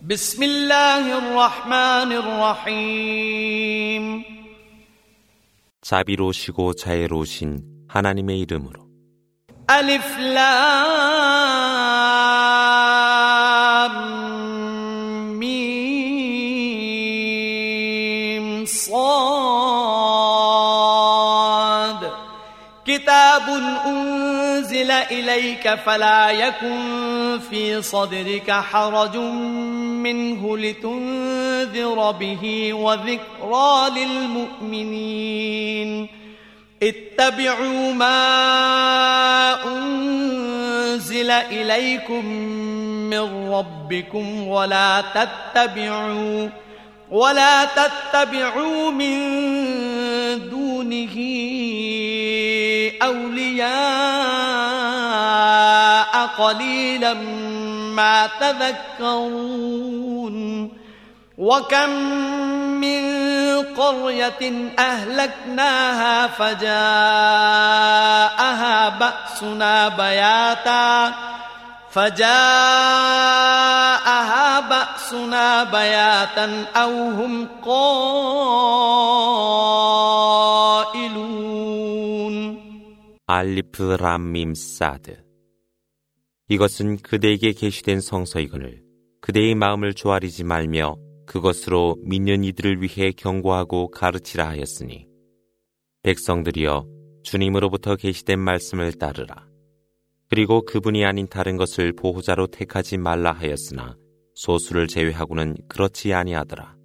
بسم الله الرحمن الرحيم 자비로우시고 자애로우신 하나님의 이름으로 ألف لام ميم صاد كتاب أنزل إليك فلا يكن في صدرك حرج منه لتنذر به وذكرى للمؤمنين. اتبعوا ما أنزل إليكم من ربكم ولا تتبعوا ولا تتبعوا من دونه أولياء قليلا ما تذكرون وكم من قرية أهلكناها فجاءها بأسنا بياتا فجاءها بأسنا بياتا أو هم قائلون. ألف راميم ساته 이것은 그대에게 계시된 성서이거늘 그대의 마음을 조아리지 말며 그것으로 믿는 이들을 위해 경고하고 가르치라 하였으니. 백성들이여 주님으로부터 계시된 말씀을 따르라. 그리고 그분이 아닌 다른 것을 보호자로 택하지 말라 하였으나 소수를 제외하고는 그렇지 아니하더라.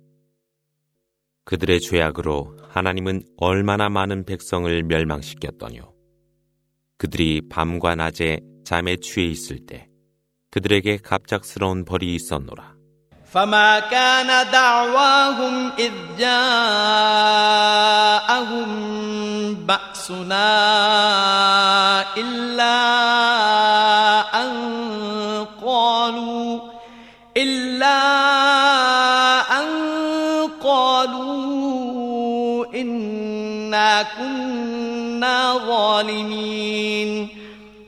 그들의 죄악으로 하나님은 얼마나 많은 백성을 멸망시켰더뇨. 그들이 밤과 낮에 잠에 취해 있을 때 그들에게 갑작스러운 벌이 있었노라. فما كان دعواهم إذ جاءهم بأسنا إلا أن قالوا إلا أن قالوا إنا كنا ظالمين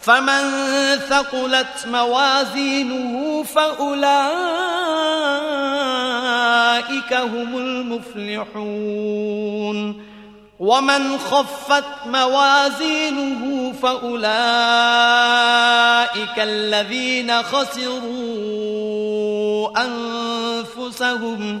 فمن ثقلت موازينه فأولئك هم المفلحون. ومن خفت موازينه فأولئك الذين خسروا أنفسهم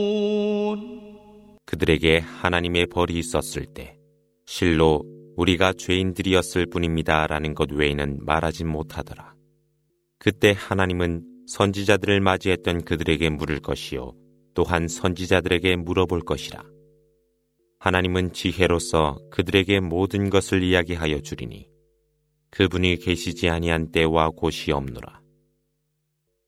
그들에게 하나님의 벌이 있었을 때 실로 우리가 죄인들이었을 뿐입니다 라는 것 외에는 말하지 못하더라. 그때 하나님은 선지자들을 맞이했던 그들에게 물을 것이요 또한 선지자들에게 물어볼 것이라. 하나님은 지혜로서 그들에게 모든 것을 이야기하여 주리니 그분이 계시지 아니한 때와 곳이 없노라.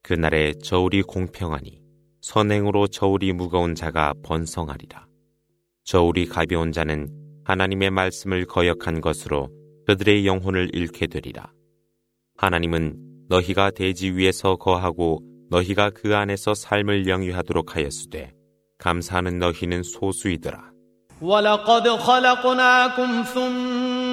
그날에 저울이 공평하니 선행으로 저울이 무거운 자가 번성하리라. 저울이 가벼운 자는 하나님의 말씀을 거역한 것으로 그들의 영혼을 잃게 되리라. 하나님은 너희가 대지 위에서 거하고 너희가 그 안에서 삶을 영위하도록 하였으되 감사하는 너희는 소수이더라.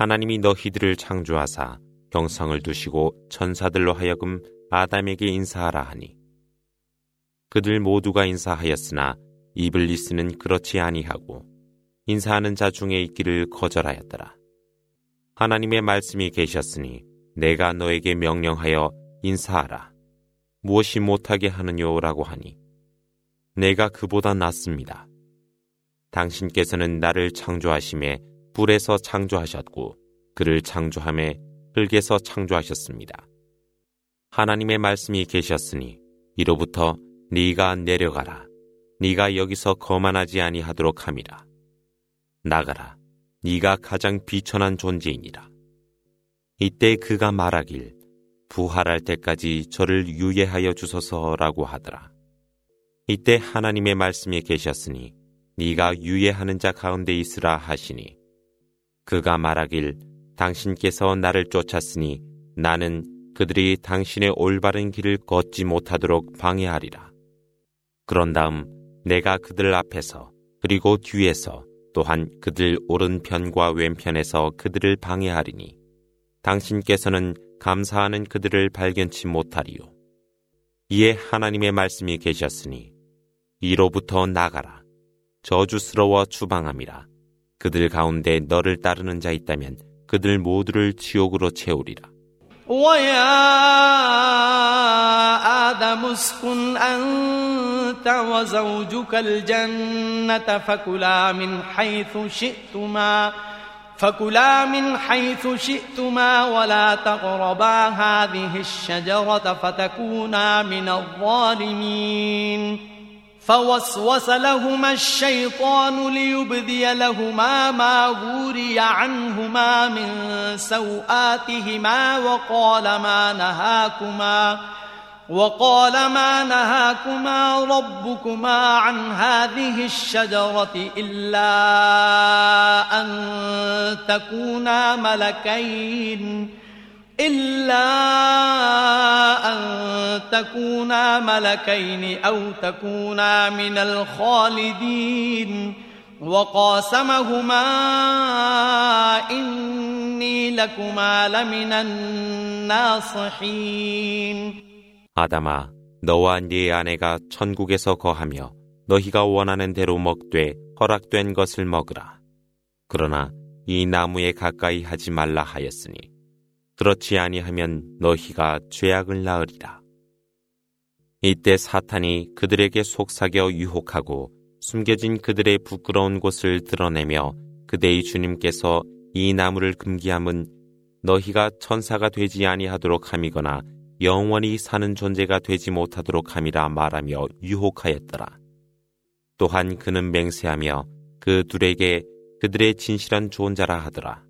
하나님이 너희들을 창조하사 경성을 두시고 천사들로 하여금 아담에게 인사하라 하니 그들 모두가 인사하였으나 이블리스는 그렇지 아니하고 인사하는 자 중에 있기를 거절하였더라. 하나님의 말씀이 계셨으니 내가 너에게 명령하여 인사하라. 무엇이 못하게 하느냐라고 하니 내가 그보다 낫습니다. 당신께서는 나를 창조하심에 불에서 창조하셨고 그를 창조함에 흙에서 창조하셨습니다. 하나님의 말씀이 계셨으니 이로부터 네가 내려가라. 네가 여기서 거만하지 아니하도록 함이라. 나가라. 네가 가장 비천한 존재이니라. 이때 그가 말하길 부활할 때까지 저를 유예하여 주소서라고 하더라. 이때 하나님의 말씀이 계셨으니 네가 유예하는 자 가운데 있으라 하시니 그가 말하길 당신께서 나를 쫓았으니 나는 그들이 당신의 올바른 길을 걷지 못하도록 방해하리라. 그런 다음 내가 그들 앞에서 그리고 뒤에서 또한 그들 오른편과 왼편에서 그들을 방해하리니 당신께서는 감사하는 그들을 발견치 못하리요. 이에 하나님의 말씀이 계셨으니 이로부터 나가라. 저주스러워 추방함이라. 그들 가운데 너를 따르는 자 있다면 그들 모두를 지옥으로 채우리라. ويا آدم اسكن أنت وزوجك الجنة فكلا من حيث شئتما فكلا من حيث شئتما ولا تقربا هذه الشجرة فتكونا من الظالمين فوسوس لهما الشيطان ليبدي لهما ما وري عنهما من سوآتهما وقال ما نهاكما وقال ما نهاكما ربكما عن هذه الشجرة إلا أن تكونا ملكين إلا أن تكونا ملكين أو تكونا من الخالدين وقاسمهما إني لكما لمن الناصحين 아담아, 너와 네 아내가 천국에서 거하며 너희가 원하는 대로 먹되 허락된 것을 먹으라. 그러나 이 나무에 가까이 하지 말라 하였으니 그렇지 아니하면 너희가 죄악을 낳으리라. 이때 사탄이 그들에게 속삭여 유혹하고 숨겨진 그들의 부끄러운 곳을 드러내며 그대의 주님께서 이 나무를 금기함은 너희가 천사가 되지 아니하도록 함이거나 영원히 사는 존재가 되지 못하도록 함이라 말하며 유혹하였더라. 또한 그는 맹세하며 그 둘에게 그들의 진실한 존자라 하더라.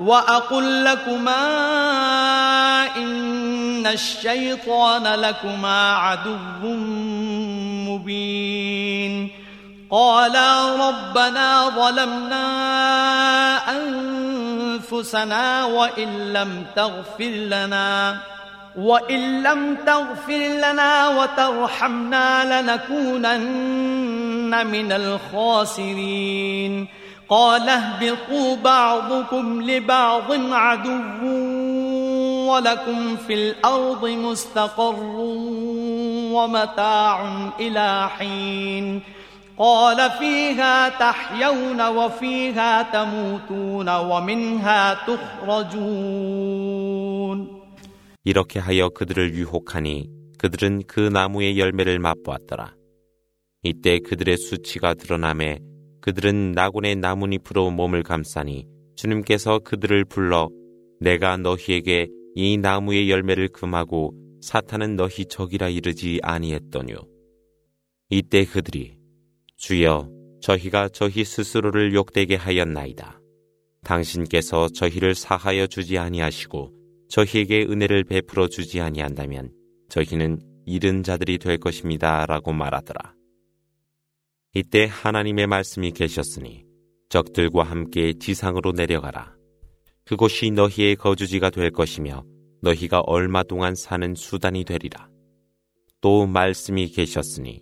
وأقل لكما إن الشيطان لكما عدو مبين. قالا ربنا ظلمنا أنفسنا وإن لم تغفر لنا وإن لم تغفر لنا وترحمنا لنكونن من الخاسرين. قال اهبطوا بعضكم لبعض عدو ولكم في الأرض مستقر ومتاع إلى حين قال فيها تحيون وفيها تموتون ومنها تخرجون 이렇게 하여 그들을 유혹하니 그들은 그 나무의 열매를 맛보았더라. 이때 그들의 수치가 드러남에 그들은 나군의 나뭇잎으로 몸을 감싸니 주님께서 그들을 불러 내가 너희에게 이 나무의 열매를 금하고 사탄은 너희 적이라 이르지 아니했더뇨. 이때 그들이 주여 저희가 저희 스스로를 욕되게 하였나이다. 당신께서 저희를 사하여 주지 아니하시고 저희에게 은혜를 베풀어 주지 아니한다면 저희는 잃은 자들이 될 것입니다. 라고 말하더라. 이때 하나님의 말씀이 계셨으니 적들과 함께 지상으로 내려가라. 그곳이 너희의 거주지가 될 것이며 너희가 얼마 동안 사는 수단이 되리라. 또 말씀이 계셨으니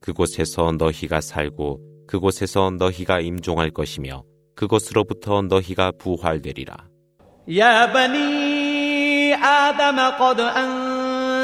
그곳에서 너희가 살고 그곳에서 너희가 임종할 것이며 그곳으로부터 너희가 부활되리라. 야 بني آدم قد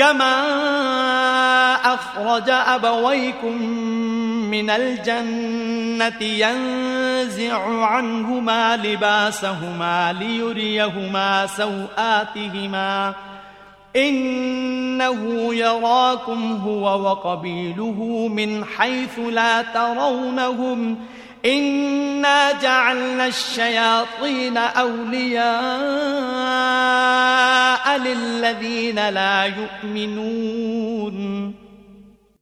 كما أخرج أبويكم من الجنة ينزع عنهما لباسهما ليريهما سوآتهما إنه يراكم هو وقبيله من حيث لا ترونهم إنا جعلنا الشياطين أولياء للذين لا يؤمنون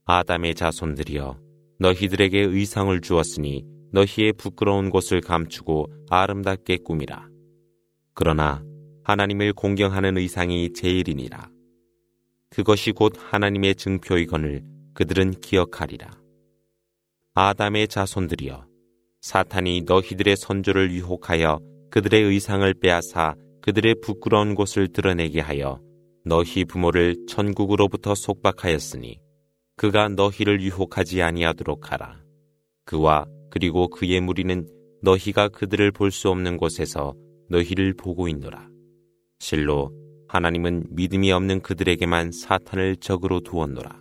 아담의 자손들이여 너희들에게 의상을 주었으니 너희의 부끄러운 곳을 감추고 아름답게 꾸미라. 그러나 하나님을 공경하는 의상이 제일이니라. 그것이 곧 하나님의 증표이건을 그들은 기억하리라. 아담의 자손들이여 사탄이 너희들의 선조를 유혹하여 그들의 의상을 빼앗아 그들의 부끄러운 곳을 드러내게 하여 너희 부모를 천국으로부터 속박하였으니 그가 너희를 유혹하지 아니하도록 하라. 그와 그리고 그의 무리는 너희가 그들을 볼 수 없는 곳에서 너희를 보고 있노라. 실로 하나님은 믿음이 없는 그들에게만 사탄을 적으로 두었노라.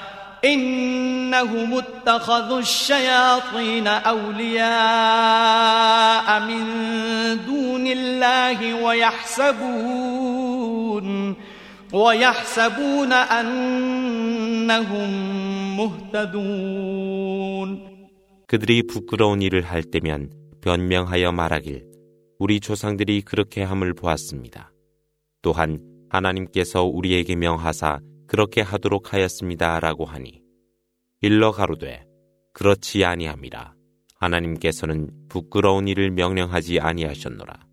إنهم اتخذوا الشياطين أولياء من دون الله ويحسبون ويحسبون أنهم مهتدون 그들이 부끄러운 일을 할 때면 변명하여 말하길 우리 조상들이 그렇게 함을 보았습니다. 또한 하나님께서 우리에게 명하사 그렇게 하도록 하였습니다라고 하니 일러 가로되 그렇지 아니함이라. 하나님께서는 부끄러운 일을 명령하지 아니하셨노라.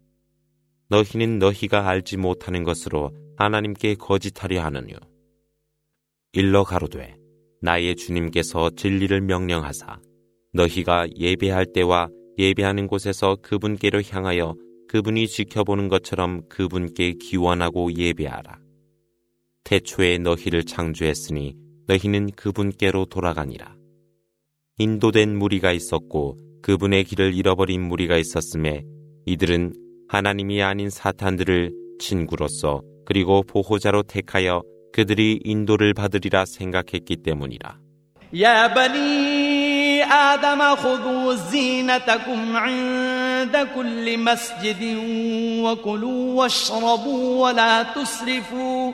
너희는 너희가 알지 못하는 것으로 하나님께 거짓하려 하느뇨. 일러 가로되 나의 주님께서 진리를 명령하사 너희가 예배할 때와 예배하는 곳에서 그분께로 향하여 그분이 지켜보는 것처럼 그분께 기원하고 예배하라. 태초에 너희를 창조했으니 너희는 그분께로 돌아가니라. 인도된 무리가 있었고 그분의 길을 잃어버린 무리가 있었음에 이들은 하나님이 아닌 사탄들을 친구로서 그리고 보호자로 택하여 그들이 인도를 받으리라 생각했기 때문이라. 야 بني آدم خذوا زينتكم عند كل مسجد وكلوا واشربوا ولا تسرفوا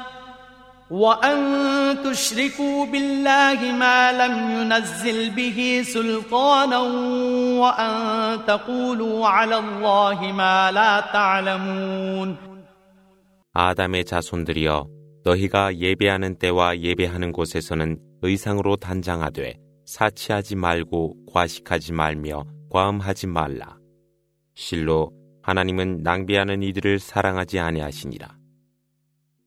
وأن تشركوا بالله ما لم ينزل به سلطانا وأن تقولوا على الله ما لا تعلمون 아담의 자손들이여 너희가 예배하는 때와 예배하는 곳에서는 의상으로 단장하되 사치하지 말고 과식하지 말며 과음하지 말라. 실로 하나님은 낭비하는 이들을 사랑하지 아니하시니라.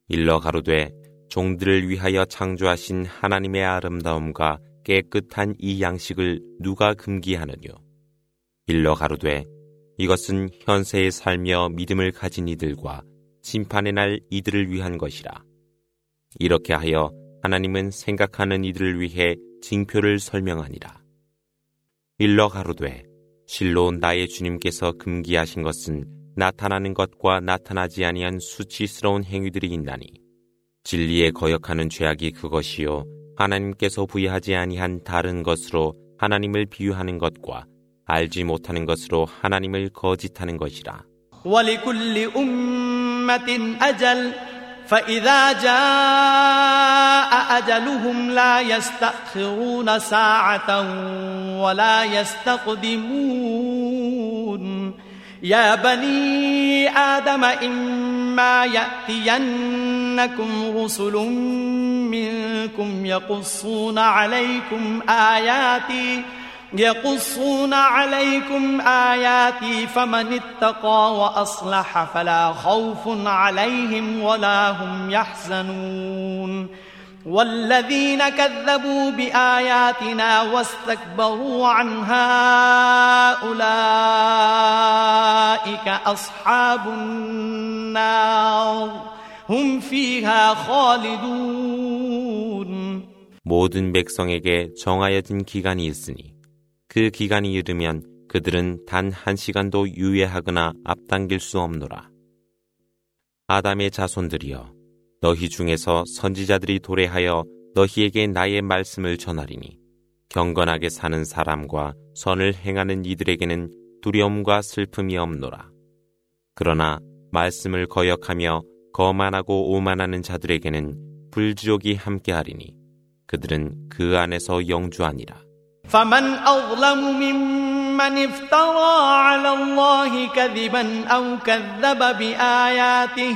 일러 가로되 종들을 위하여 창조하신 하나님의 아름다움과 깨끗한 이 양식을 누가 금기하느뇨? 일러 가로되 이것은 현세에 살며 믿음을 가진 이들과 심판의 날 이들을 위한 것이라. 이렇게 하여 하나님은 생각하는 이들을 위해 징표를 설명하니라. 일러 가로되 실로 나의 주님께서 금기하신 것은 나타나는 것과 나타나지 아니한 수치스러운 행위들이 있나니 진리에 거역하는 죄악이 그것이요 하나님께서 부여하지 아니한 다른 것으로 하나님을 비유하는 것과 알지 못하는 것으로 하나님을 거짓하는 것이라. ولكل أمة أجل فإذا جاء أجلهم لا يستأخرون ساعة ولا يستقدمون يا بني آدم إما يأتينكم رسل منكم يقصون عليكم آياتي يقصون عليكم آياتي فمن اتقى وأصلح فلا خوف عليهم ولا هم يحزنون والذين كذبوا بآياتنا واستكبروا عنها أولئك أصحاب النار هم فيها خالدون 모든 백성에게 정하여진 기간이 있으니 그 기간이 이르면 그들은 단 한 시간도 유예하거나 앞당길 수 없노라. 아담의 자손들이여 너희 중에서 선지자들이 도래하여 너희에게 나의 말씀을 전하리니 경건하게 사는 사람과 선을 행하는 이들에게는 두려움과 슬픔이 없노라. 그러나 말씀을 거역하며 거만하고 오만하는 자들에게는 불지옥이 함께하리니 그들은 그 안에서 영주하니라. فمن أظلم ممن افترى على الله كذبا أو كذب بآياته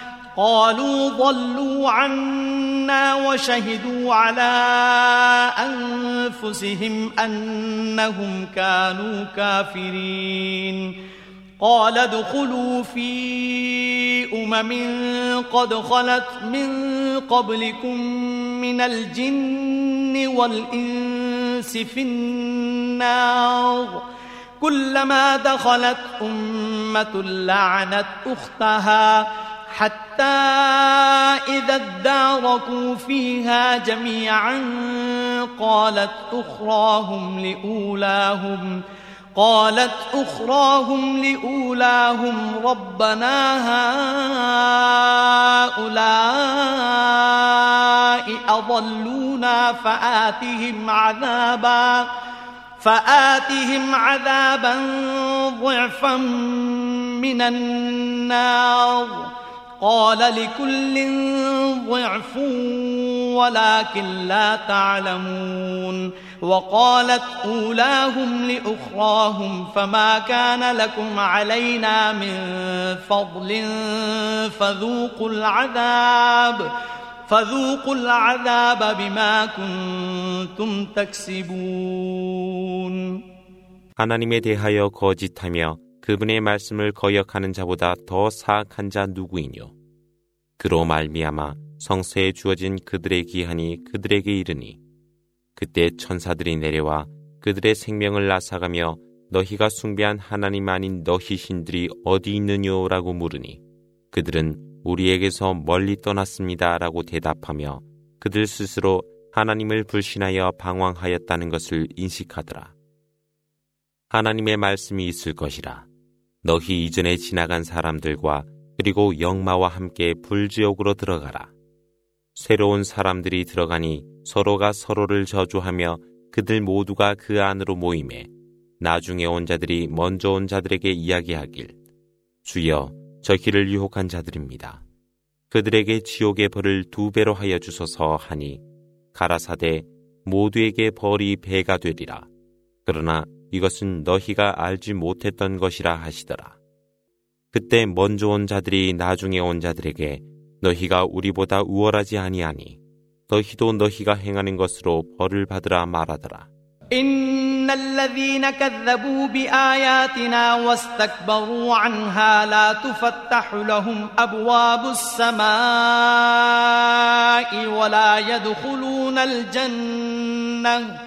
قالوا ضلوا عنا وشهدوا على أنفسهم أنهم كانوا كافرين. قال ادخلوا في أمم قد خلت من قبلكم من الجن والإنس في النار. كلما دخلت أمة لعنت أختها. حتى إذا اداركوا فيها جميعا قالت أخراهم لأولاهم قالت أخراهم لأولاهم ربنا هؤلاء أضلونا فآتهم عذابا فآتهم عذابا ضعفا من النار. قال لكل ضعف ولكن لا تعلمون وقالت أولاهم لأخراهم فما كان لكم علينا من فضل فذوقوا العذاب فذوقوا العذاب بما كنتم تكسبون 하나님에 대하여 거짓하며 그분의 말씀을 거역하는 자보다 더 사악한 자 누구이뇨? 그로 말미암아 성서에 주어진 그들의 기한이 그들에게 이르니 그때 천사들이 내려와 그들의 생명을 앗아가며 너희가 숭배한 하나님 아닌 너희 신들이 어디 있느냐라고 물으니 그들은 우리에게서 멀리 떠났습니다라고 대답하며 그들 스스로 하나님을 불신하여 방황하였다는 것을 인식하더라. 하나님의 말씀이 있을 것이라. 너희 이전에 지나간 사람들과 그리고 영마와 함께 불지옥으로 들어가라. 새로운 사람들이 들어가니 서로가 서로를 저주하며 그들 모두가 그 안으로 모임에 나중에 온 자들이 먼저 온 자들에게 이야기하길 주여 저 길을 유혹한 자들입니다. 그들에게 지옥의 벌을 두 배로 하여 주소서 하니 가라사대 모두에게 벌이 배가 되리라. 그러나 이것은 너희가 알지 못했던 것이라 하시더라. 그때 먼저 온 자들이 나중에 온 자들에게 너희가 우리보다 우월하지 아니하니 너희도 너희가 행하는 것으로 벌을 받으라 말하더라. إن الذين كذبوا بآياتنا واستكبروا عنها لا تفتح لهم أبواب السماء ولا يدخلون الجنة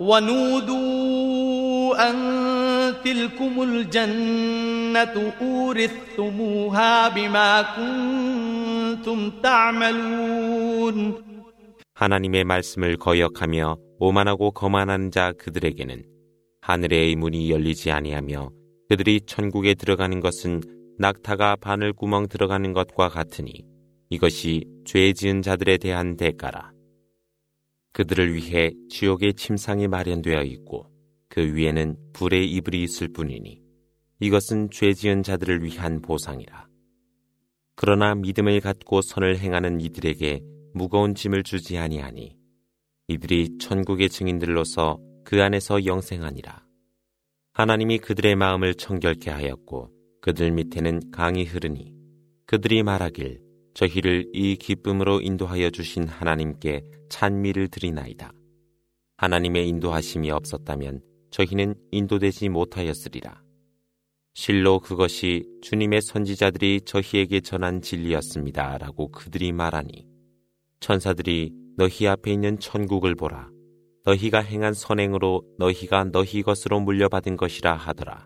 ونودوا أن تلكم الجنة أورثتموها بما كنتم تعملون 하나님의 말씀을 거역하며 오만하고 거만한 자 그들에게는 하늘의 문이 열리지 아니하며 그들이 천국에 들어가는 것은 낙타가 바늘 구멍 들어가는 것과 같으니 이것이 죄 지은 자들에 대한 대가라. 그들을 위해 지옥의 침상이 마련되어 있고 그 위에는 불의 이불이 있을 뿐이니 이것은 죄 지은 자들을 위한 보상이라. 그러나 믿음을 갖고 선을 행하는 이들에게 무거운 짐을 주지 아니하니 이들이 천국의 증인들로서 그 안에서 영생하니라. 하나님이 그들의 마음을 청결케 하였고 그들 밑에는 강이 흐르니 그들이 말하길 저희를 이 기쁨으로 인도하여 주신 하나님께 찬미를 드리나이다. 하나님의 인도하심이 없었다면 저희는 인도되지 못하였으리라. 실로 그것이 주님의 선지자들이 저희에게 전한 진리였습니다. 라고 그들이 말하니 천사들이 너희 앞에 있는 천국을 보라. 너희가 행한 선행으로 너희가 너희 것으로 물려받은 것이라 하더라.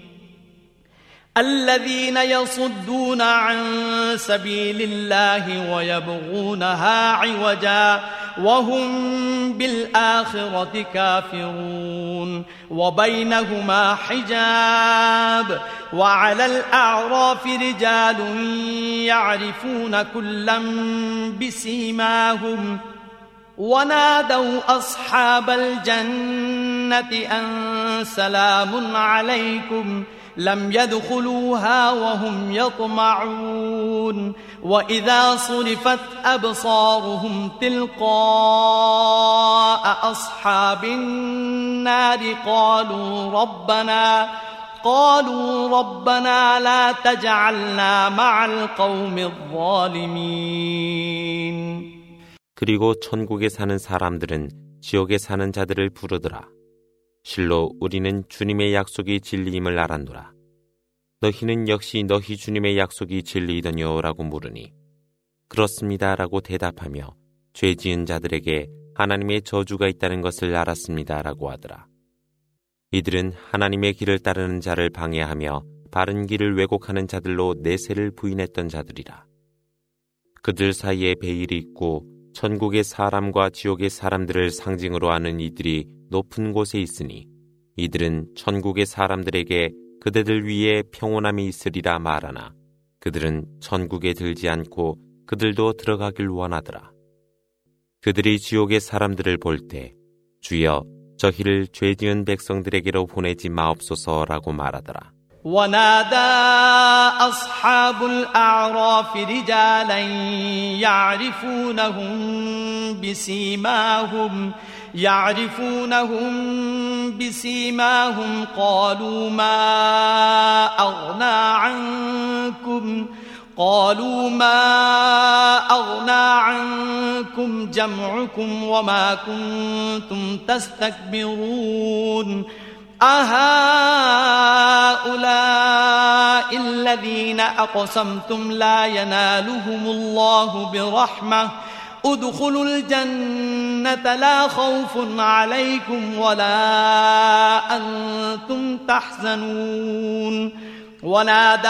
الذين يصدون عن سبيل الله ويبغونها عوجا وهم بالآخرة كافرون وبينهما حجاب وعلى الأعراف رجال يعرفون كلا بسيماهم ونادوا أصحاب الجنة أن سلام عليكم ۖ لم يدخلوها وهم يطمعون وإذا صرفت أبصارهم تلقاء أصحاب النار قالوا ربنا قالوا ربنا لا تجعلنا مع القوم الظالمين 그리고 천국에 사는 사람들은 지옥에 사는 자들을 부르더라. 실로 우리는 주님의 약속이 진리임을 알았노라. 너희는 역시 너희 주님의 약속이 진리이더뇨 라고 물으니 그렇습니다 라고 대답하며 죄 지은 자들에게 하나님의 저주가 있다는 것을 알았습니다 라고 하더라. 이들은 하나님의 길을 따르는 자를 방해하며 바른 길을 왜곡하는 자들로 내세를 부인했던 자들이라. 그들 사이에 베일이 있고 천국의 사람과 지옥의 사람들을 상징으로 하는 이들이 높은 곳에 있으니 이들은 천국의 사람들에게 그대들 위에 평온함이 있으리라 말하나 그들은 천국에 들지 않고 그들도 들어가길 원하더라. 그들이 지옥의 사람들을 볼 때 주여 저희를 죄 지은 백성들에게로 보내지 마옵소서라고 말하더라. ونادى أصحاب الأعراف رجالا يعرفونهم بسيماهم يعرفونهم بسيماهم قالوا ما أغنى عنكم؟ قالوا ما أغنى عنكم جمعكم وما كنتم تستكبرون؟ أهؤلاء الذين أقسمتم لا ينالهم الله برحمة. ادخلوا الجنة لا خوف عليكم ولا أنتم تحزنون. ونادى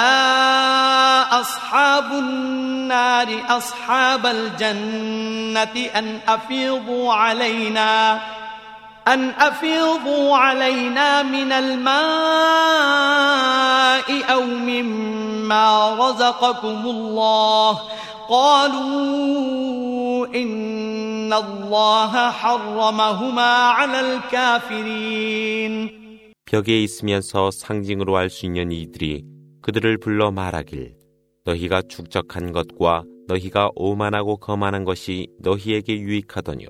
أصحاب النار أصحاب الجنة أن أفيضوا علينا. أن أفيضوا علينا من الماء أو مما رزقكم الله قالوا إن الله حرمهما على الكافرين 벽에 있으면서 상징으로 할 수 있는 이들이 그들을 불러 말하길 너희가 축적한 것과 너희가 오만하고 거만한 것이 너희에게 유익하더뇨.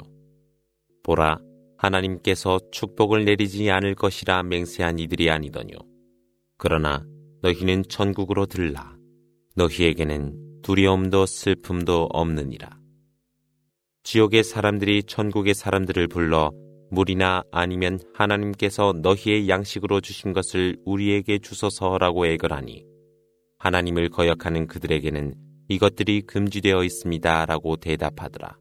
보라, 하나님께서 축복을 내리지 않을 것이라 맹세한 이들이 아니더뇨. 그러나 너희는 천국으로 들라. 너희에게는 두려움도 슬픔도 없느니라. 지옥의 사람들이 천국의 사람들을 불러 물이나 아니면 하나님께서 너희의 양식으로 주신 것을 우리에게 주소서라고 애걸하니 하나님을 거역하는 그들에게는 이것들이 금지되어 있습니다. 라고 대답하더라.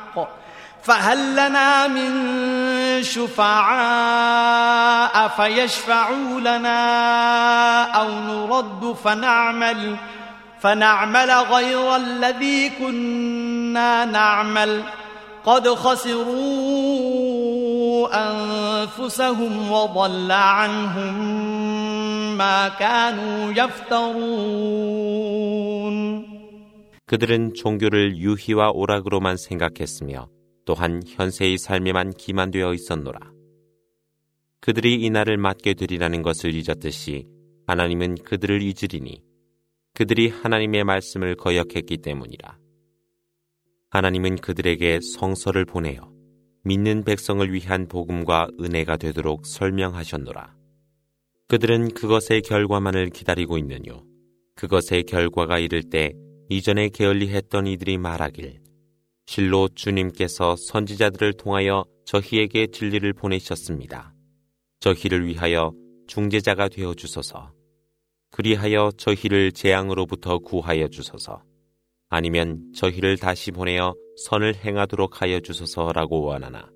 فهل لنا من شفعاء فيشفعوا لنا أو نرد فنعمل فنعمل غير الذي كنا نعمل قد خسروا أنفسهم وضل عنهم ما كانوا يفترون 그들은 종교를 유희와 오락으로만 생각했으며 또한 현세의 삶에만 기만되어 있었노라. 그들이 이날을 맞게 되리라는 것을 잊었듯이 하나님은 그들을 잊으리니 그들이 하나님의 말씀을 거역했기 때문이라. 하나님은 그들에게 성서를 보내어 믿는 백성을 위한 복음과 은혜가 되도록 설명하셨노라. 그들은 그것의 결과만을 기다리고 있느뇨. 그것의 결과가 이를 때 이전에 게을리했던 이들이 말하길 실로 주님께서 선지자들을 통하여 저희에게 진리를 보내셨습니다. 저희를 위하여 중재자가 되어 주소서. 그리하여 저희를 재앙으로부터 구하여 주소서. 아니면 저희를 다시 보내어 선을 행하도록 하여 주소서라고 원하나.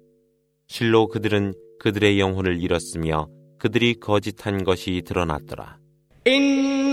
실로 그들은 그들의 영혼을 잃었으며 그들이 거짓한 것이 드러났더라.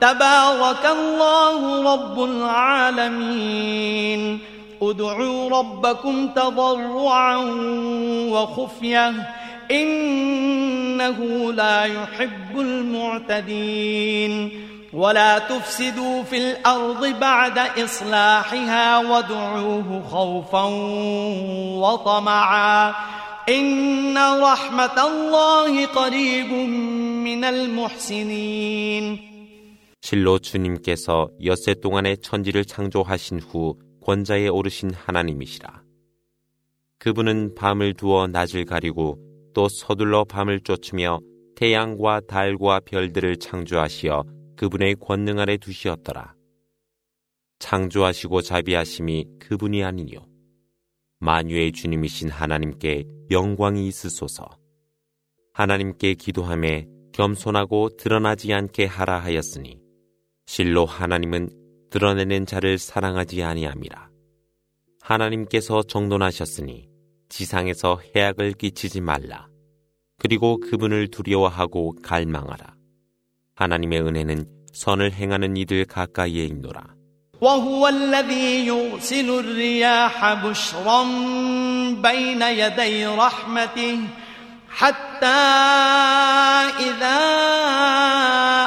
تبارك الله رب العالمين. ادعوا ربكم تضرعا وخفية. إنه لا يحب المعتدين. ولا تفسدوا في الأرض بعد إصلاحها وادعوه خوفا وطمعا. إن رحمة الله قريب من المحسنين. 실로 주님께서 엿새 동안의 천지를 창조하신 후 권자에 오르신 하나님이시라. 그분은 밤을 두어 낮을 가리고 또 서둘러 밤을 쫓으며 태양과 달과 별들을 창조하시어 그분의 권능 아래 두시었더라. 창조하시고 자비하심이 그분이 아니뇨. 만유의 주님이신 하나님께 영광이 있으소서. 하나님께 기도함에 겸손하고 드러나지 않게 하라 하였으니 실로 하나님은 드러내는 자를 사랑하지 아니함이라. 하나님께서 정돈하셨으니 지상에서 해악을 끼치지 말라. 그리고 그분을 두려워하고 갈망하라. 하나님의 은혜는 선을 행하는 이들 가까이에 있노라. وهو الذي يرسل الرياح بشرا بين يدي رحمته حتى إذا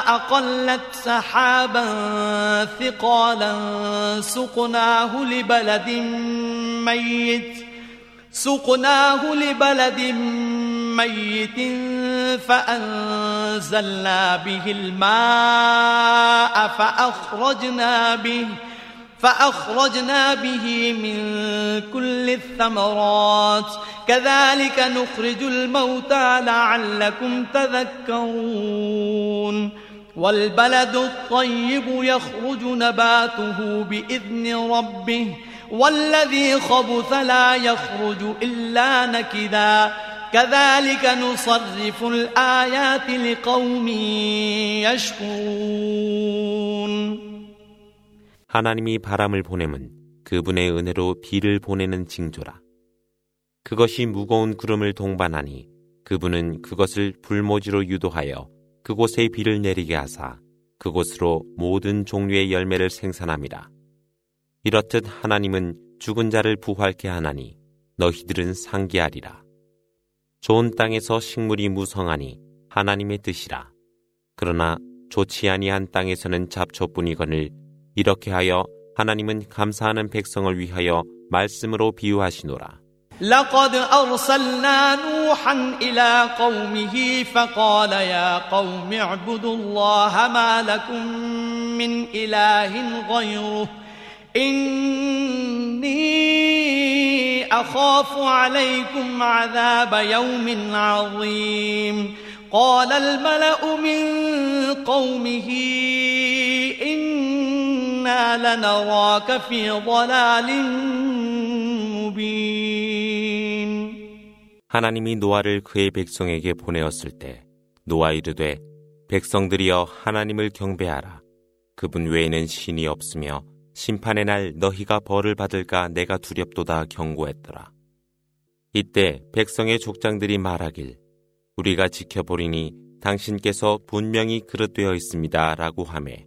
أقلت سحابا ثقالا سقناه لبلد ميت سقناه لبلد ميت فأنزلنا به الماء فأخرجنا به فأخرجنا به من كل الثمرات. كذلك نخرج الموتى لعلكم تذكرون. والبلد الطيب يخرج نباته بإذن ربه. والذي خبث لا يخرج إلا نكدا. كذلك نصرف الآيات لقوم يشكرون. 하나님이 바람을 보내면 그분의 은혜로 비를 보내는 징조라. 그것이 무거운 구름을 동반하니 그분은 그것을 불모지로 유도하여 그곳에 비를 내리게 하사 그곳으로 모든 종류의 열매를 생산함이라. 이렇듯 하나님은 죽은 자를 부활케 하나니 너희들은 상기하리라. 좋은 땅에서 식물이 무성하니 하나님의 뜻이라. 그러나 좋지 아니한 땅에서는 잡초뿐이거늘 이렇게 하여 하나님은 감사하는 백성을 위하여 말씀으로 비유하시노라. لقد أرسلنا نوحا إلى قومه فقال يا قوم اعبدوا الله ما لكم من إله غيره إني أخاف عليكم عذاب يوم عظيم قال الملأ من قومه إنا لنراك في ضلال مبين 하나님이 노아를 그의 백성에게 보내었을 때 노아 이르되 백성들이여 하나님을 경배하라 그분 외에는 신이 없으며 심판의 날 너희가 벌을 받을까 내가 두렵도다 경고했더라. 이때 백성의 족장들이 말하길 우리가 지켜보리니 당신께서 분명히 그릇되어 있습니다. 라고 하매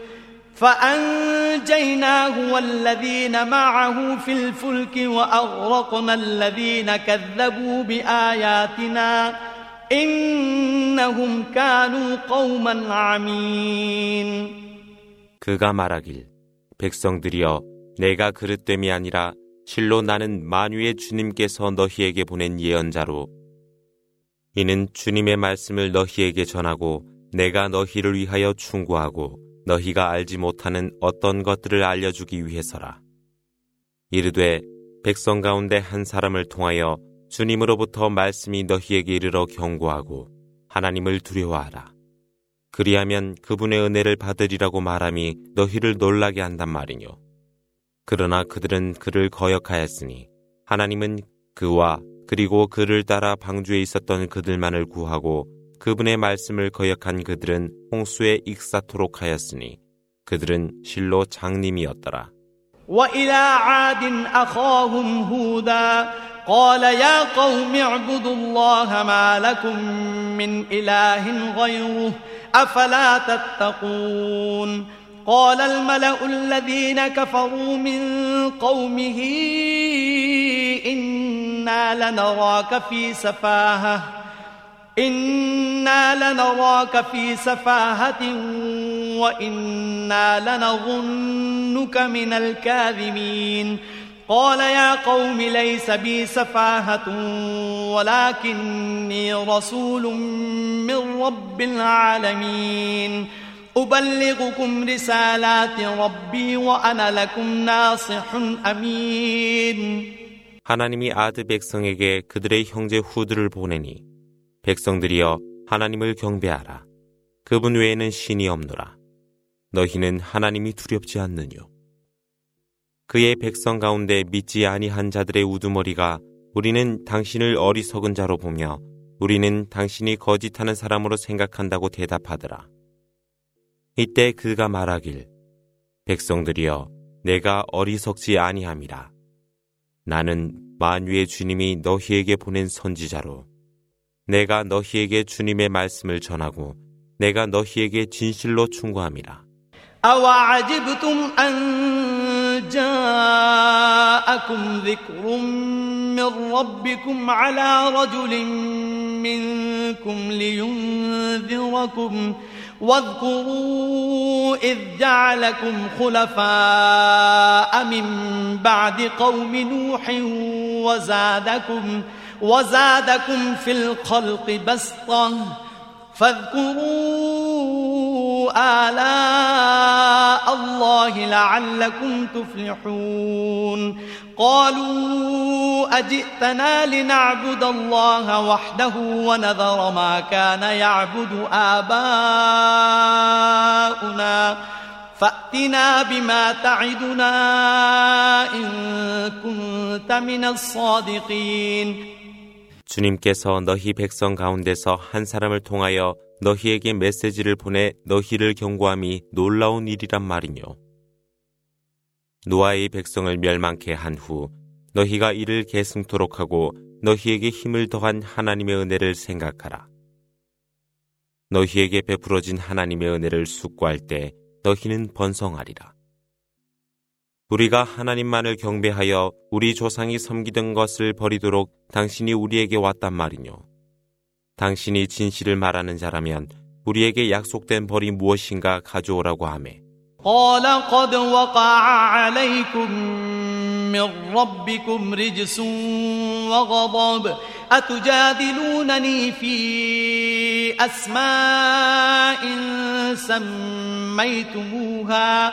فأنجيناه والذين معه في الفلك وأغرقنا الذين كذبوا بآياتنا إنهم كانوا قوما عمين 그가 말하길 백성들이여 내가 그릇됨이 아니라 실로 나는 만유의 주님께서 너희에게 보낸 예언자로 이는 주님의 말씀을 너희에게 전하고 내가 너희를 위하여 충고하고 너희가 알지 못하는 어떤 것들을 알려주기 위해서라. 이르되 백성 가운데 한 사람을 통하여 주님으로부터 말씀이 너희에게 이르러 경고하고 하나님을 두려워하라. 그리하면 그분의 은혜를 받으리라고 말함이 너희를 놀라게 한단 말이뇨. 그러나 그들은 그를 거역하였으니 하나님은 그와 그리고 그를 따라 방주에 있었던 그들만을 구하고 그분의 말씀을 거역한 그들은 홍수에 익사토록 하였으니 그들은 실로 장님이었더라. وإلى عاد أخاهم هودا قال يا قوم اعبدوا الله ما لكم من إله غيره أفلا تتقون قال الملأ الذين كفروا من قومه إنا لنراك في سفاهة إنا لنراك في سفاهة وإنا لنظنك من الكاذبين قال يا قوم ليس بي سفاهة ولكني رسول من رب العالمين أبلغكم رسالات ربي وأنا لكم ناصح أمين 하나님이 아드 백성에게 그들의 형제 후드를 보내니 백성들이여 하나님을 경배하라. 그분 외에는 신이 없노라. 너희는 하나님이 두렵지 않느뇨. 그의 백성 가운데 믿지 아니한 자들의 우두머리가 우리는 당신을 어리석은 자로 보며 우리는 당신이 거짓하는 사람으로 생각한다고 대답하더라. 이때 그가 말하길 백성들이여 내가 어리석지 아니함이라. 나는 만유의 주님이 너희에게 보낸 선지자로 내가 너희에게 주님의 말씀을 전하고 내가 너희에게 진실로 충고함이라. أوعجبتم أن جاءكم ذكر من ربكم على رجل منكم لينذركم واذكروا إذ جعلكم خلفاء من بعد قوم نوح وزادكم وزادكم في الخلق بسطة فاذكروا آلاء الله لعلكم تفلحون قالوا أجئتنا لنعبد الله وحده ونذر ما كان يعبد آباؤنا فأتنا بما تعدنا إن كنت من الصادقين 주님께서 너희 백성 가운데서 한 사람을 통하여 너희에게 메시지를 보내 너희를 경고함이 놀라운 일이란 말이뇨. 노아의 백성을 멸망케 한 후 너희가 이를 계승토록 하고 너희에게 힘을 더한 하나님의 은혜를 생각하라. 너희에게 베풀어진 하나님의 은혜를 숙고할 때 너희는 번성하리라. 우리가 하나님만을 경배하여 우리 조상이 섬기던 것을 버리도록 당신이 우리에게 왔단 말이뇨. 당신이 진실을 말하는 자라면 우리에게 약속된 벌이 무엇인가 가져오라고 하매. قال قد وقع عليكم من ربكم رجس وغضب أتجادلونني في أسماء سميتموها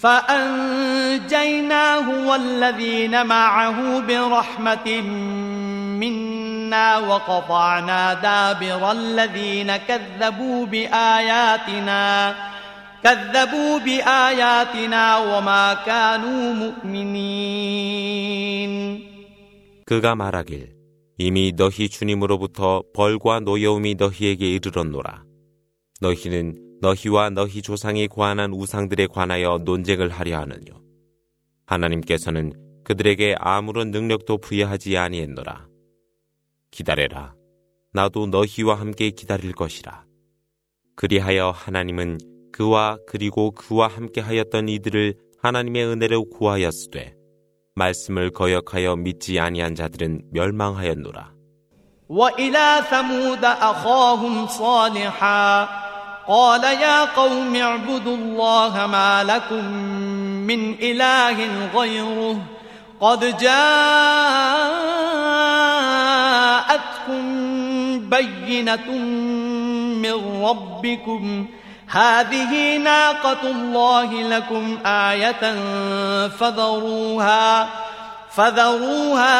فأنجيناه والذين معه برحمة منا وقطعنا دابر الذين كذبوا بآياتنا كذبوا بآياتنا وما كانوا مؤمنين 그가 말하길 이미 너희 주님으로부터 벌과 노여움이 너희에게 이르렀노라 너희는 너희와 너희 조상이 고안한 우상들에 관하여 논쟁을 하려 하느뇨. 하나님께서는 그들에게 아무런 능력도 부여하지 아니했노라. 기다려라. 나도 너희와 함께 기다릴 것이라. 그리하여 하나님은 그와 그리고 그와 함께 하였던 이들을 하나님의 은혜로 구하였으되 말씀을 거역하여 믿지 아니한 자들은 멸망하였노라. قال يا قوم اعبدوا الله ما لكم من إله غيره قد جاءتكم بينة من ربكم. هذه ناقة الله لكم آية فذروها.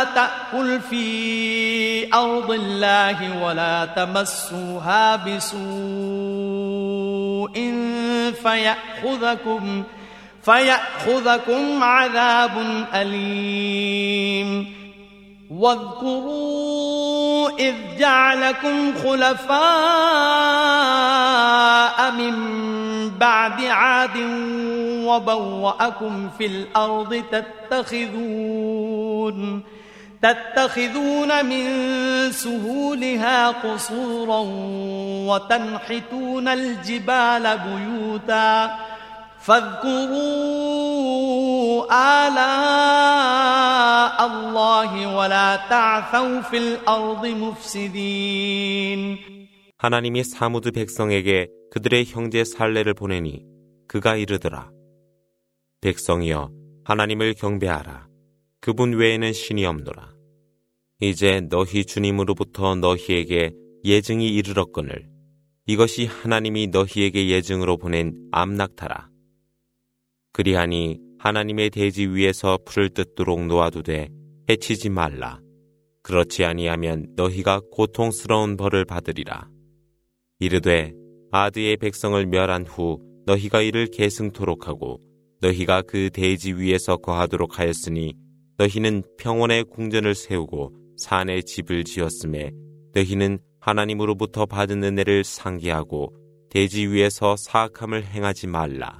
تأكل في أرض الله ولا تمسوها بسوء فيأخذكم فيأخذكم عذاب أليم واذكروا إذ جعلكم خلفاء من بعد عاد وبوأكم في الأرض تتخذون تتخذون من سهولها قصورا وتنحتون الجبال بيوتا فاذكروا آلاء الله ولا تعثوا في الأرض مفسدين 하나님이 사무드 백성에게 그들의 형제 살레를 보내니 그가 이르더라. 백성이여 하나님을 경배하라. 그분 외에는 신이 없노라. 이제 너희 주님으로부터 너희에게 예증이 이르렀거늘 이것이 하나님이 너희에게 예증으로 보낸 암낙타라. 그리하니 하나님의 대지 위에서 풀을 뜯도록 놓아두되 해치지 말라. 그렇지 아니하면 너희가 고통스러운 벌을 받으리라. 이르되 아드의 백성을 멸한 후 너희가 이를 계승토록 하고 너희가 그 대지 위에서 거하도록 하였으니 너희는 평원에 궁전을 세우고 산에 집을 지었음에 너희는 하나님으로부터 받은 은혜를 상기하고 대지 위에서 사악함을 행하지 말라.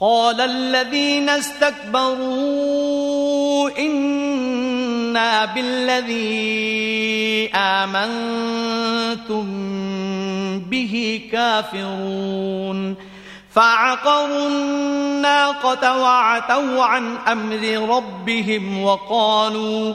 قال الذين استكبروا إنا بالذي آمنتم به كافرون فعقروا الناقة وعتوا عن أمر ربهم وقالوا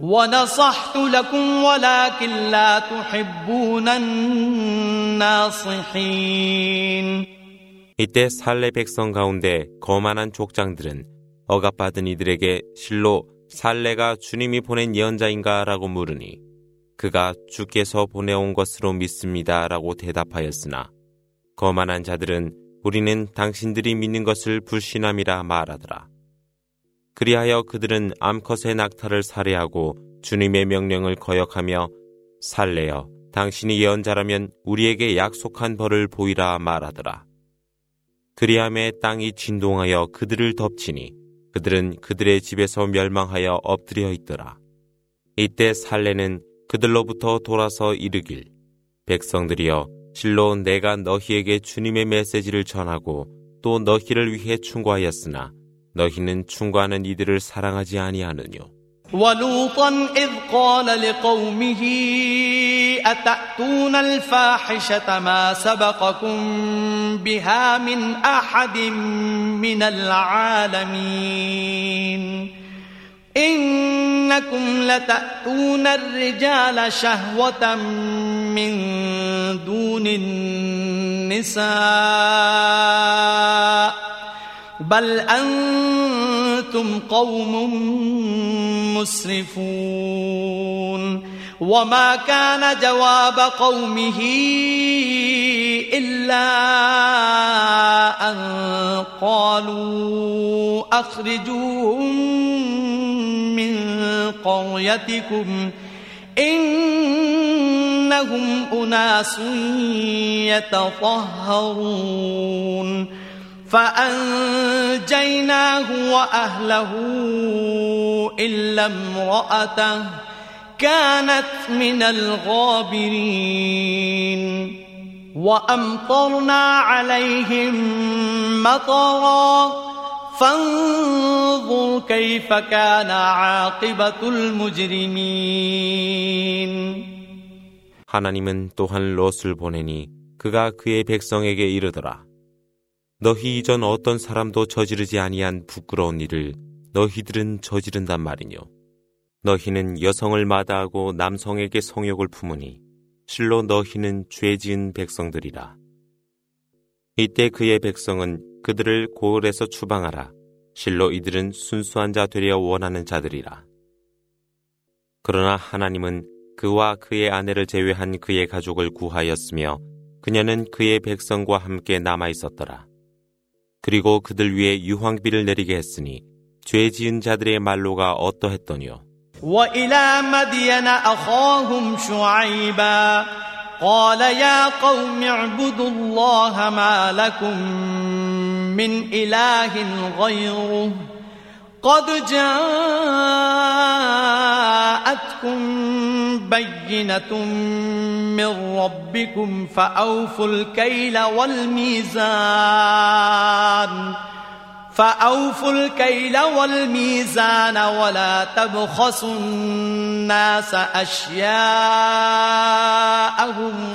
ونصحت لكم ولكن لا تحبون الناصحين 이때 살레 백성 가운데 거만한 족장들은 억압받은 이들에게 실로 살레가 주님이 보낸 예언자인가라고 물으니 그가 주께서 보내온 것으로 믿습니다라고 대답하였으나 거만한 자들은 우리는 당신들이 믿는 것을 불신함이라 말하더라. 그리하여 그들은 암컷의 낙타를 살해하고 주님의 명령을 거역하며 살래여 당신이 예언자라면 우리에게 약속한 벌을 보이라 말하더라. 그리함에 땅이 진동하여 그들을 덮치니 그들은 그들의 집에서 멸망하여 엎드려 있더라. 이때 살레는 그들로부터 돌아서 이르길 백성들이여 실로 내가 너희에게 주님의 메시지를 전하고 또 너희를 위해 충고하였으나 너희는 충고하는 이들을 사랑하지 아니하느뇨. ولوطا إذ قال لقومه أتأتون الفاحشة ما سبقكم بها من أحد من العالمين إنكم لتأتون الرجال شهوة من دون النساء بل أنتم قوم مسرفون وما كان جواب قومه إلا أن قالوا أخرجوهم من قريتكم إنهم أناس يتطهرون فأنجيناه وأهله إلا امرأته كانت من الغابرين وأمطرنا عليهم مطرا فانظر كيف كان عاقبة المجرمين 하나님은 또한 롯을 보내니 그가 그의 백성에게 이르더라. 너희 이전 어떤 사람도 저지르지 아니한 부끄러운 일을 너희들은 저지른단 말이뇨. 너희는 여성을 마다하고 남성에게 성욕을 품으니 실로 너희는 죄 지은 백성들이라. 이때 그의 백성은 그들을 고을에서 추방하라. 실로 이들은 순수한 자 되려 원하는 자들이라. 그러나 하나님은 그와 그의 아내를 제외한 그의 가족을 구하였으며 그녀는 그의 백성과 함께 남아 있었더라. 그리고 그들 위에 유황비를 내리게 했으니 죄 지은 자들의 말로가 어떠했더니요. وإلى مدين أخاهم شعيبا قال يا قوم اعبدوا الله ما لكم من إله غيره قد جاءتكم بينة من ربكم فأوفوا الكيل والميزان فأوفوا الكيل والميزان ولا تبخسوا الناس أشياءهم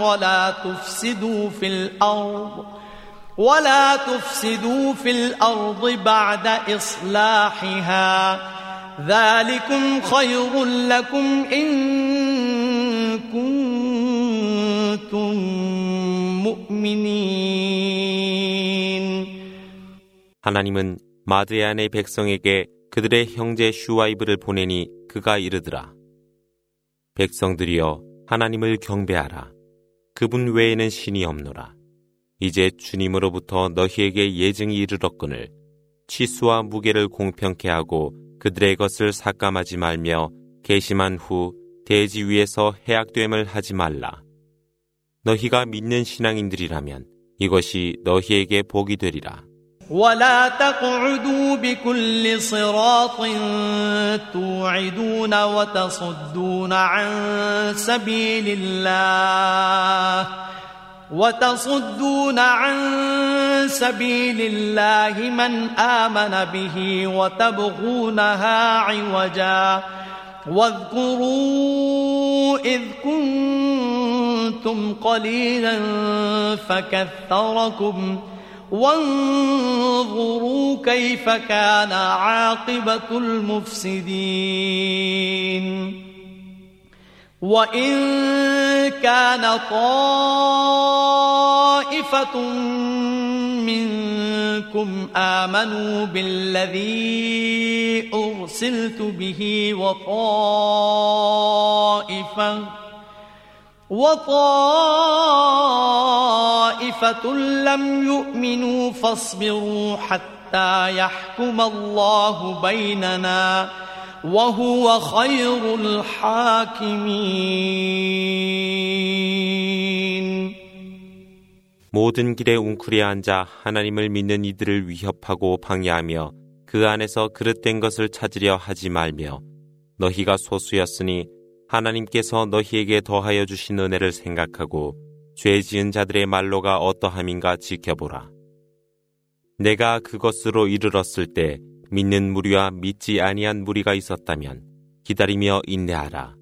ولا تفسدوا في الأرض ولا تفسدوا في الأرض بعد إصلاحها ذلكم خير لكم إن كنتم مؤمنين 하나님은 마드야안의 백성에게 그들의 형제 슈와이브를 보내니 그가 이르더라. 백성들이여 하나님을 경배하라. 그분 외에는 신이 없노라. 이제 주님으로부터 너희에게 예증이 이르렀거늘 치수와 무게를 공평케 하고 그들의 것을 삭감하지 말며 개심한 후 대지 위에서 해악됨을 하지 말라. 너희가 믿는 신앙인들이라면 이것이 너희에게 복이 되리라. ولا تقعدوا بكل صراط توعدون وتصدون عن سبيل الله وتصدون عن سبيل الله من آمن به وتبغونها عوجا واذكروا إذ كنتم قليلا فكثركم وانظروا كيف كان عاقبة المفسدين وإن كان طائفة منكم آمنوا بالذي أرسلت به وطائفة وطائفة لم يؤمنوا فاصبروا حتى يحكم الله بيننا وهو خير الحاكمين 모든 길에 웅크려 앉아 하나님을 믿는 이들을 위협하고 방해하며 그 안에서 그릇된 것을 찾으려 하지 말며 너희가 소수였으니 하나님께서 너희에게 더하여 주신 은혜를 생각하고 죄 지은 자들의 말로가 어떠함인가 지켜보라. 내가 그것으로 이르렀을 때 믿는 무리와 믿지 아니한 무리가 있었다면 기다리며 인내하라.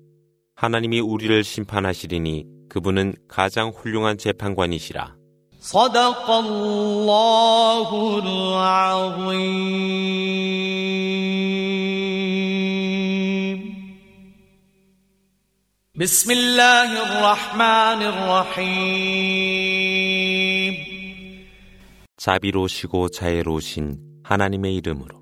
하나님이 우리를 심판하시리니 그분은 가장 훌륭한 재판관이시라. بسم الله الرحمن الرحيم 자비로우시고 자애로우신 하나님의 이름으로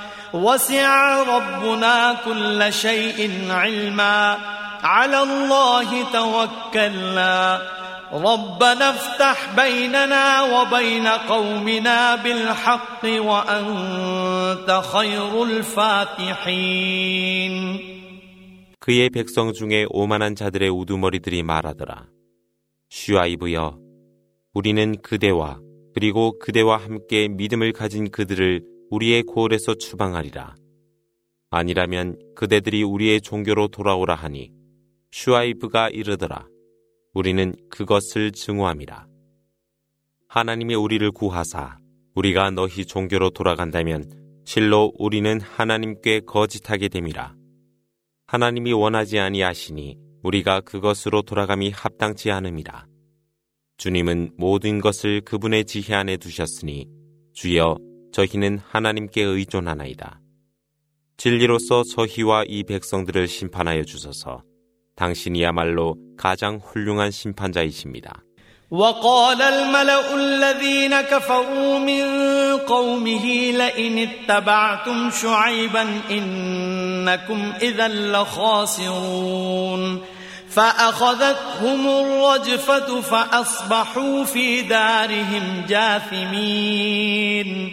وسع ربنا كل شيء علما على الله توكلنا ربنا افتح بيننا وبين قومنا بالحق وأنت خير الفاتحين 그의 백성 중에 오만한 자들의 우두머리들이 말하더라. 슈아이브여, 우리는 그대와 그리고 그대와 함께 믿음을 가진 그들을 우리의 고을에서 추방하리라. 아니라면 그대들이 우리의 종교로 돌아오라 하니 슈아이브가 이르더라. 우리는 그것을 증오함이라. 하나님이 우리를 구하사 우리가 너희 종교로 돌아간다면 실로 우리는 하나님께 거짓하게 됨이라. 하나님이 원하지 아니하시니 우리가 그것으로 돌아감이 합당치 않음이라. 주님은 모든 것을 그분의 지혜 안에 두셨으니 주여 저희는 하나님께 의존하나이다. 진리로서 저희와 이 백성들을 심판하여 주소서. 당신이야말로 가장 훌륭한 심판자이십니다. وقال الملأ الذين كفروا من قومه لئن اتبعتم شعيبا إنكم إذا لخاسرون فأخذتهم الرجفة فأصبحوا في دارهم جاثمين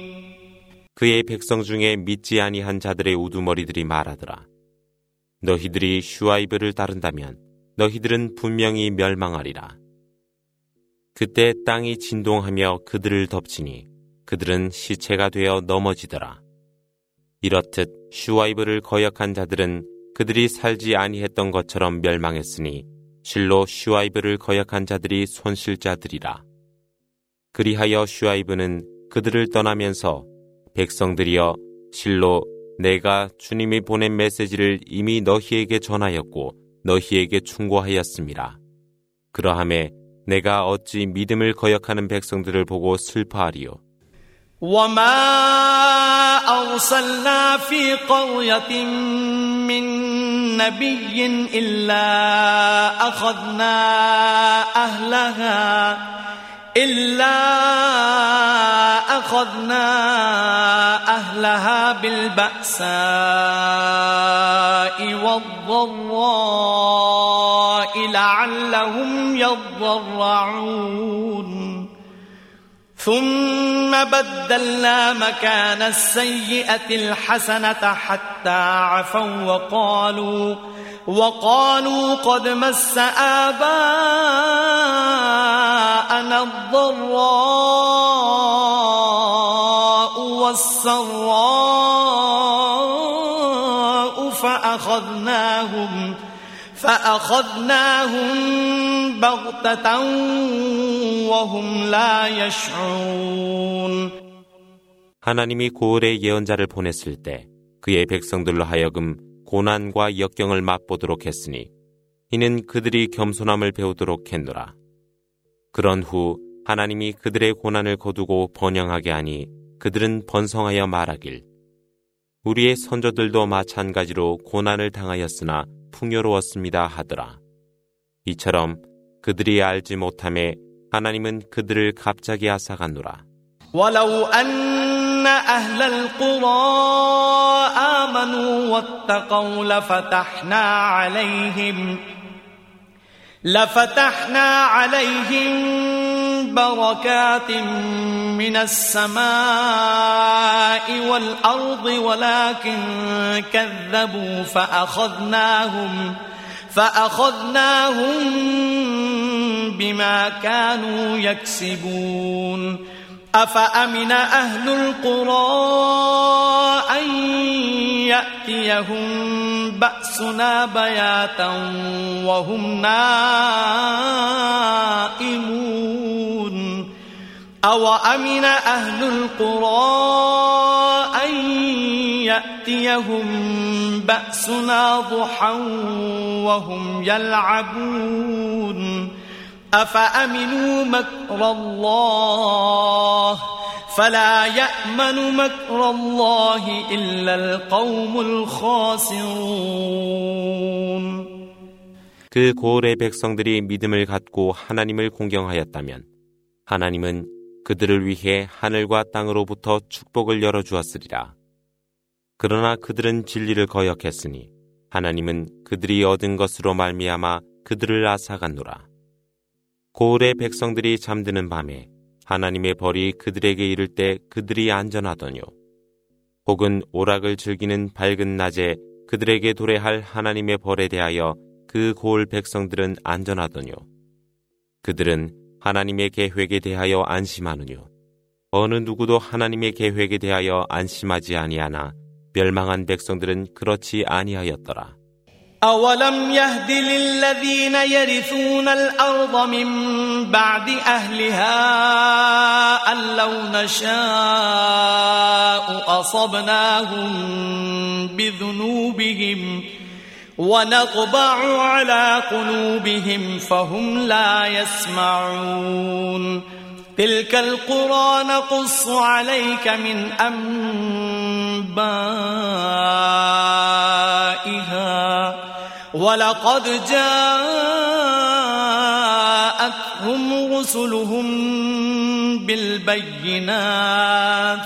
그의 백성 중에 믿지 아니한 자들의 우두머리들이 말하더라. 너희들이 슈아이브를 따른다면 너희들은 분명히 멸망하리라. 그때 땅이 진동하며 그들을 덮치니 그들은 시체가 되어 넘어지더라. 이렇듯 슈와이브를 거역한 자들은 그들이 살지 아니했던 것처럼 멸망했으니 실로 슈와이브를 거역한 자들이 손실자들이라. 그리하여 슈와이브는 그들을 떠나면서 백성들이여 실로 내가 주님이 보낸 메시지를 이미 너희에게 전하였고 너희에게 충고하였습니다. 그러함에 내가 어찌 믿음을 거역하는 백성들을 보고 슬퍼하리요. وما أرسلنا في قرية من نبي إلا أخذنا أهلها إلا أخذنا أهلها بالبأساء والضراء لعلهم يضرعون. ثم بدلنا مكان السيئة الحسنة حتى عفوا وقالوا وقالوا قد مس آباءنا الضراء. والسراء فأخذناهم فأخذناهم بغتة وهم لا يشعرون 하나님이 고을에 예언자를 보냈을 때 그의 백성들로 하여금 고난과 역경을 맛보도록 했으니 이는 그들이 겸손함을 배우도록 했노라. 그런 후 하나님이 그들의 고난을 거두고 번영하게 하니 그들은 번성하여 말하길 우리의 선조들도 마찬가지로 고난을 당하였으나 풍요로웠습니다 하더라. 이처럼 그들이 알지 못함에 하나님은 그들을 갑자기 앗아갔노라. أن أهل القرى آمنوا واتقوا لفتحنا عليهم لفتحنا عليهم بركات من السماء والأرض ولكن كذبوا فأخذناهم فأخذناهم بما كانوا يكسبون أفأمن أهل القرى أن يأتيهم بأسنا بياتا وهم نائمون أوأمن أهل القرى أن يأتيهم بأسنا ضحى وهم يلعبون أفأمنوا مكر الله فلا يأمن مكر الله إلا القوم الخاسرون 그 고을의 백성들이 믿음을 갖고 하나님을 공경하였다면 하나님은 그들을 위해 하늘과 땅으로부터 축복을 열어주었으리라. 그러나 그들은 진리를 거역했으니 하나님은 그들이 얻은 것으로 말미암아 그들을 앗아갔노라. 고을의 백성들이 잠드는 밤에 하나님의 벌이 그들에게 이를 때 그들이 안전하더뇨. 혹은 오락을 즐기는 밝은 낮에 그들에게 도래할 하나님의 벌에 대하여 그 고을 백성들은 안전하더뇨. 그들은 하나님의 계획에 대하여 안심하느뇨. 어느 누구도 하나님의 계획에 대하여 안심하지 아니하나 멸망한 백성들은 그렇지 아니하였더라. أولم يهد للذين يرثون الأرض من بعد أهلها أن لو نشاء أصبناهم بذنوبهم ونطبع على قلوبهم فهم لا يسمعون. تلك القرى نقص عليك من أنبائها. ولقد جاءتهم رسلهم بالبينات.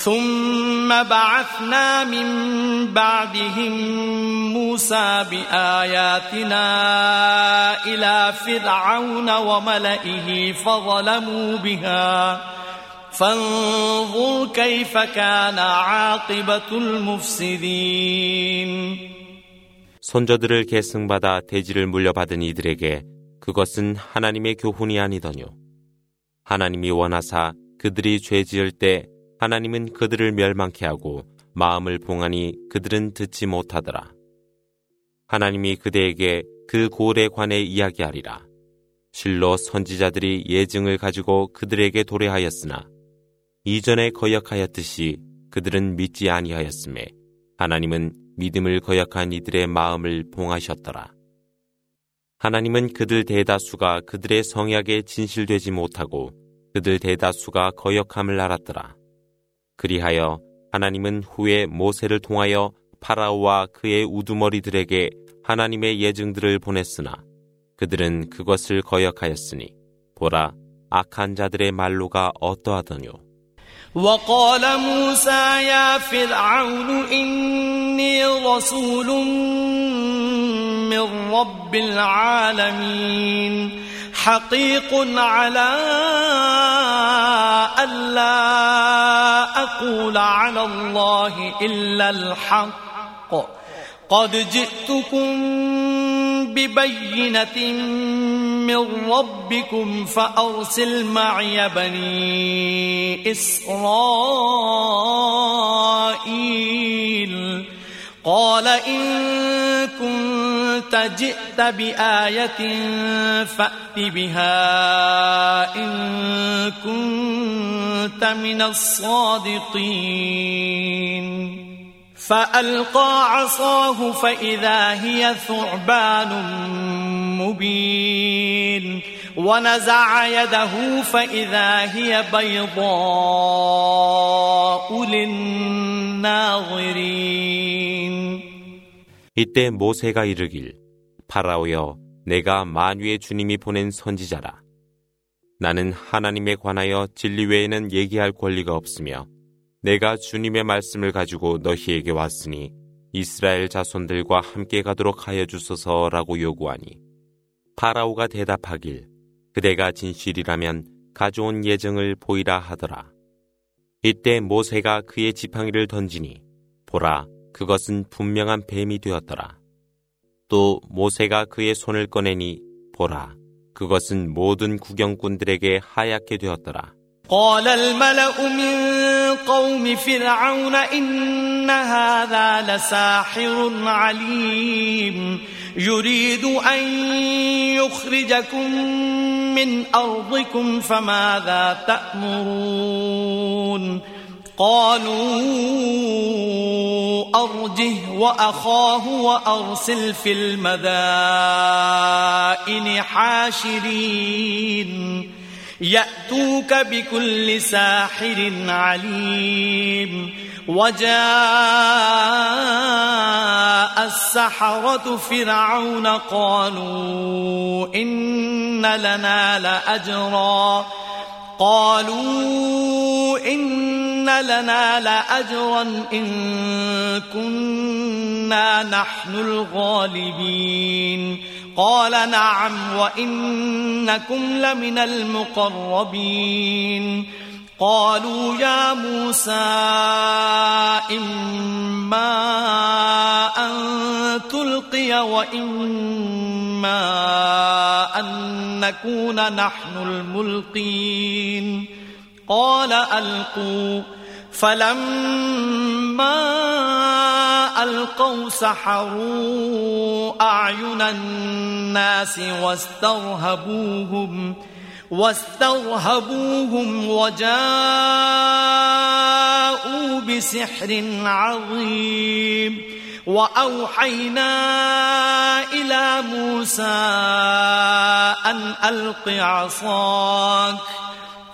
ثم بعثنا من بعدهم موسى بآياتنا إلى فرعون وملئه فظلموا بها فانظر كيف كان عاقبة المفسدين 선저들을 계승받아 대지를 물려받은 이들에게 그것은 하나님의 교훈이 아니더뇨. 하나님이 원하사 그들이 죄 지을 때 하나님은 그들을 멸망케 하고 마음을 봉하니 그들은 듣지 못하더라. 하나님이 그대에게 그 고을에 관해 이야기하리라. 실로 선지자들이 예증을 가지고 그들에게 도래하였으나 이전에 거역하였듯이 그들은 믿지 아니하였음에 하나님은 믿음을 거역한 이들의 마음을 봉하셨더라. 하나님은 그들 대다수가 그들의 성약에 진실되지 못하고 그들 대다수가 거역함을 알았더라. 그리하여 하나님은 후에 모세를 통하여 파라오와 그의 우두머리들에게 하나님의 예증들을 보냈으나 그들은 그것을 거역하였으니 보라 악한 자들의 말로가 어떠하더뇨. وقال موسى يا فرعون إني رسول من رب العالمين حقيق على ألا أقول على الله إلا الحق. قد جئتكم ببينة من ربكم فأرسل معي بني إسرائيل. قال إن كنت جئت بآية فأت بها إن كنت من الصادقين. فألقى عصاه فإذا هي ثعبان مبين. ونزع يده فإذا هي بيضاء للناظرين 이때 모세가 이르길 파라오여 내가 만유의 주님이 보낸 선지자라 나는 하나님에 관하여 진리 외에는 얘기할 권리가 없으며 내가 주님의 말씀을 가지고 너희에게 왔으니 이스라엘 자손들과 함께 가도록 하여 주소서라고 요구하니 파라오가 대답하길 그대가 진실이라면 가져온 예정을 보이라 하더라. 이때 모세가 그의 지팡이를 던지니 보라 그것은 분명한 뱀이 되었더라. 또 모세가 그의 손을 꺼내니 보라 그것은 모든 구경꾼들에게 하얗게 되었더라. قال الملأ من قوم فرعون إن هذا لساحر عليم يريد أن يخرجكم من أرضكم فماذا تأمرون؟ قالوا أرجه وأخاه وأرسل في المدائن حاشرين. يأتوك بكل ساحر عليم. وجاء السحرة فرعون قالوا إن لنا لأجرا. قالوا إن لنا لأجرا إن كنا نحن الغالبين. قال نعم وإنكم لمن المقربين. قالوا يا موسى إما أن تلقي وإما أن نكون نحن الملقين. قال ألقوا فلما ألقوا سحروا أعين الناس واسترهبوهم واسترهبوهم وجاءوا بسحر عظيم. وأوحينا إلى موسى أن ألق عصاك.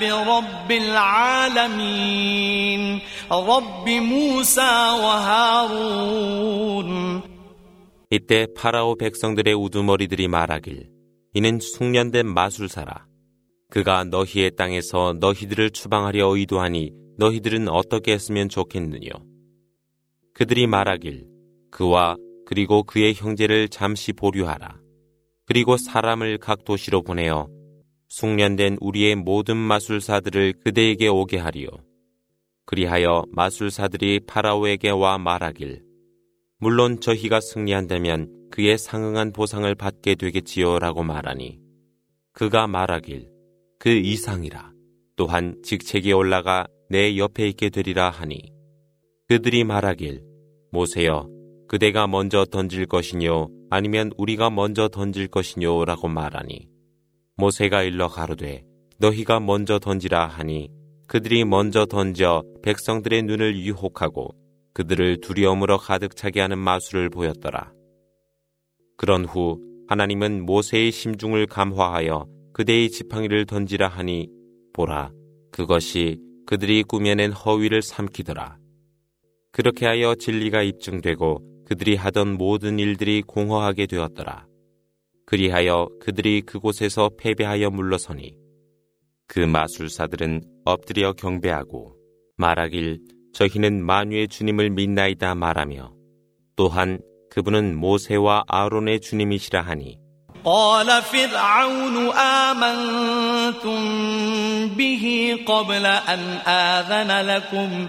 برب العالمين رب موسى وهارون 이때 파라오 백성들의 우두머리들이 말하길 이는 숙련된 마술사라 그가 너희의 땅에서 너희들을 추방하려 의도하니 너희들은 어떻게 했으면 좋겠느냐 그들이 말하길 그와 그리고 그의 형제를 잠시 보류하라. 그리고 사람을 각 도시로 보내어 숙련된 우리의 모든 마술사들을 그대에게 오게 하리요. 그리하여 마술사들이 파라오에게 와 말하길 물론 저희가 승리한다면 그의 상응한 보상을 받게 되겠지요 라고 말하니 그가 말하길 그 이상이라 또한 직책이 올라가 내 옆에 있게 되리라 하니 그들이 말하길 모세여 그대가 먼저 던질 것이뇨 아니면 우리가 먼저 던질 것이뇨 라고 말하니 모세가 일러 가로되 너희가 먼저 던지라 하니 그들이 먼저 던져 백성들의 눈을 유혹하고 그들을 두려움으로 가득 차게 하는 마술을 보였더라. 그런 후 하나님은 모세의 심중을 감화하여 그대의 지팡이를 던지라 하니 보라 그것이 그들이 꾸며낸 허위를 삼키더라. 그렇게 하여 진리가 입증되고 그들이 하던 모든 일들이 공허하게 되었더라. 그리하여 그들이 그곳에서 패배하여 물러서니 그 마술사들은 엎드려 경배하고 말하길 저희는 만유의 주님을 믿나이다 말하며 또한 그분은 모세와 아론의 주님이시라 하니 قال فرعون آمنتم به قبل أن آذن لكم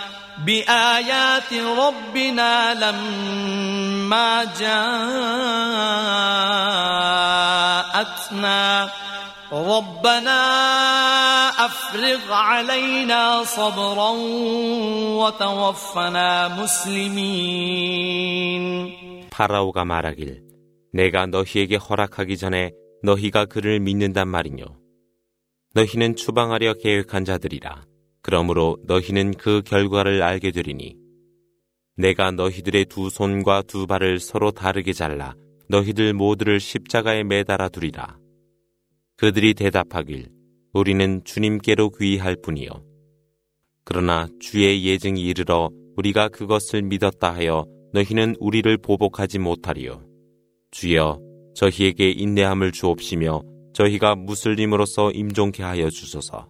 بآيات ربنا لما جاءتنا ربنا أفرغ علينا صبرا وتوفنا مسلمين 파라오가 말하길 내가 너희에게 허락하기 전에 너희가 그를 믿는단 말이뇨 너희는 추방하려 계획한 자들이라 그러므로 너희는 그 결과를 알게 되리니 내가 너희들의 두 손과 두 발을 서로 다르게 잘라 너희들 모두를 십자가에 매달아 두리라. 그들이 대답하길 우리는 주님께로 귀의할 뿐이요. 그러나 주의 예증이 이르러 우리가 그것을 믿었다 하여 너희는 우리를 보복하지 못하리요. 주여 저희에게 인내함을 주옵시며 저희가 무슬림으로서 임종케 하여 주소서.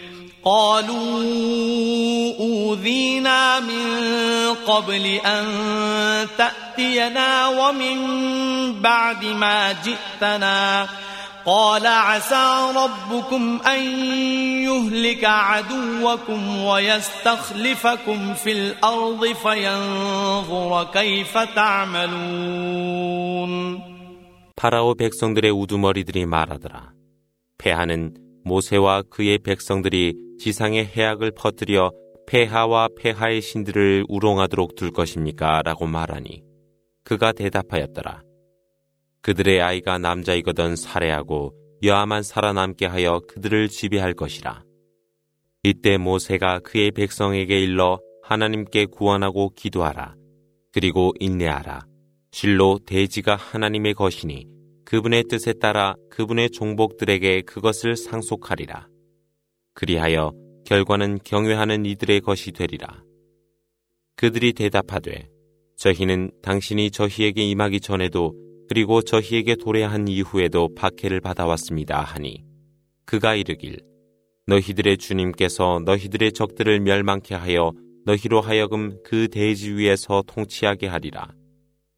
قالوا أوذينا من قبل أن تأتينا ومن بعد ما جئتنا قال عسى ربكم أن يهلك عدوكم ويستخلفكم في الأرض فينظر كيف تعملون 파라오 백성들의 우두머리들이 말하더라. 폐하는 모세와 그의 백성들이 지상의 해악을 퍼뜨려 폐하와 폐하의 신들을 우롱하도록 둘 것입니까? 라고 말하니 그가 대답하였더라. 그들의 아이가 남자이거든 살해하고 여아만 살아남게 하여 그들을 지배할 것이라. 이때 모세가 그의 백성에게 일러 하나님께 구원하고 기도하라. 그리고 인내하라. 실로 대지가 하나님의 것이니 그분의 뜻에 따라 그분의 종복들에게 그것을 상속하리라. 그리하여 결과는 경외하는 이들의 것이 되리라. 그들이 대답하되 저희는 당신이 저희에게 임하기 전에도 그리고 저희에게 도래한 이후에도 박해를 받아왔습니다 하니 그가 이르길 너희들의 주님께서 너희들의 적들을 멸망케 하여 너희로 하여금 그 대지 위에서 통치하게 하리라.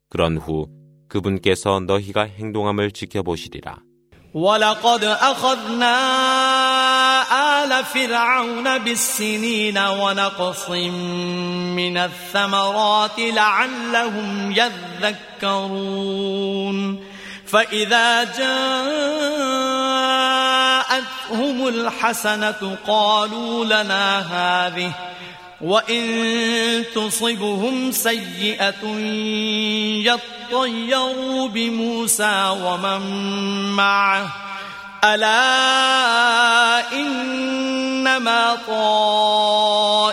그런 후 그분께서 너희가 행동함을 지켜보시리라. ولقد أخذنا آل فرعون بالسنين ونقص من الثمرات لعلهم يذكرون فإذا جاءتهم الحسنة قالوا لنا هذه وإن تصبهم سيئة يطيروا بموسى ومن معه ألا إنما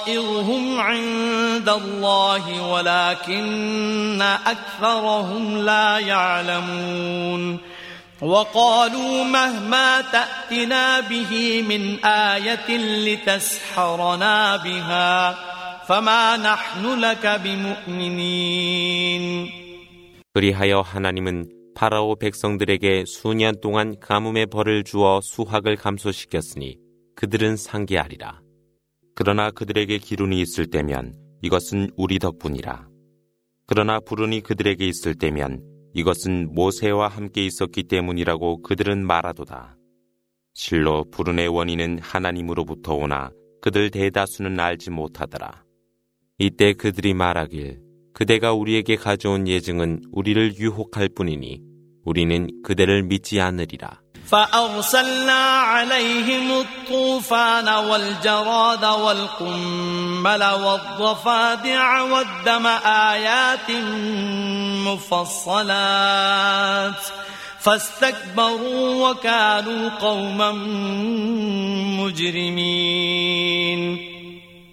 طائرهم عند الله ولكن أكثرهم لا يعلمون وقالوا مهما تأتنا به من آية لتسحرنا بها فما نحن لك بمؤمنين 그리하여 하나님은 파라오 백성들에게 수년 동안 가뭄의 벌을 주어 수확을 감소시켰으니 그들은 상기하리라. 그러나 그들에게 기run이 있을 때면 이것은 우리 덕분이라. 그러나 불운이 그들에게 있을 때면 이것은 모세와 함께 있었기 때문이라고 그들은 말하도다. 실로 불운의 원인은 하나님으로부터 오나 그들 대다수는 알지 못하더라. 이때 그들이 말하길 그대가 우리에게 가져온 예증은 우리를 유혹할 뿐이니 우리는 그대를 믿지 않으리라. فأرسلنا عليهم الطوفان والجراد والقمل والضفادع والدم آيات مفصلات فاستكبروا وكانوا قوما مجرمين.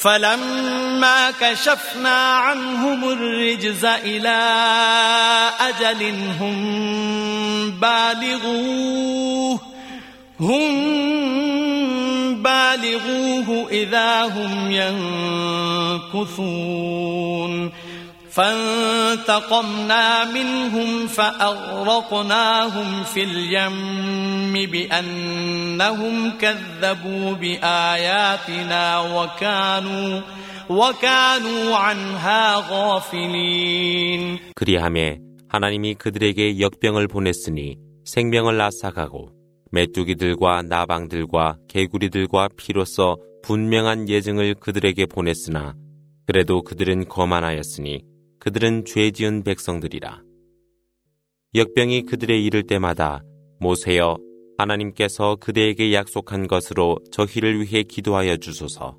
فلما كشفنا عنهم الرجز إلى أجل هم بالغوه هم بالغوه إذا هم ينكثون. فانتقمنا منهم فأغرقناهم في اليم بأنهم كذبوا بآياتنا وكانوا وكانوا عنها غافلين 그리함에 하나님이 그들에게 역병을 보냈으니 생명을 앗아가고 메뚜기들과 나방들과 개구리들과 피로써 분명한 예증을 그들에게 보냈으나 그래도 그들은 거만하였으니 그들은 죄 지은 백성들이라. 역병이 그들에 이를 때마다 모세여 하나님께서 그대에게 약속한 것으로 저희를 위해 기도하여 주소서.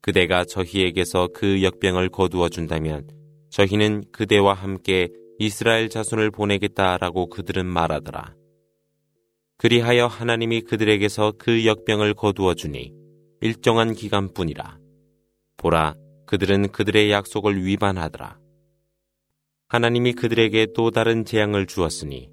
그대가 저희에게서 그 역병을 거두어 준다면 저희는 그대와 함께 이스라엘 자손을 보내겠다라고 그들은 말하더라. 그리하여 하나님이 그들에게서 그 역병을 거두어 주니 일정한 기간뿐이라. 보라, 그들은 그들의 약속을 위반하더라. 하나님이 그들에게 또 다른 재앙을 주었으니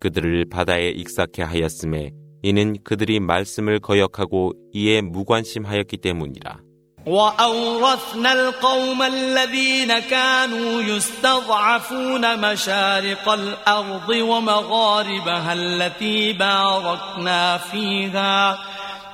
그들을 바다에 익사케 하였음에 이는 그들이 말씀을 거역하고 이에 무관심하였기 때문이라. وأورثنا القوم الذين كانوا يستضعفون مشارق الأرض ومغاربها التي باركنا فيها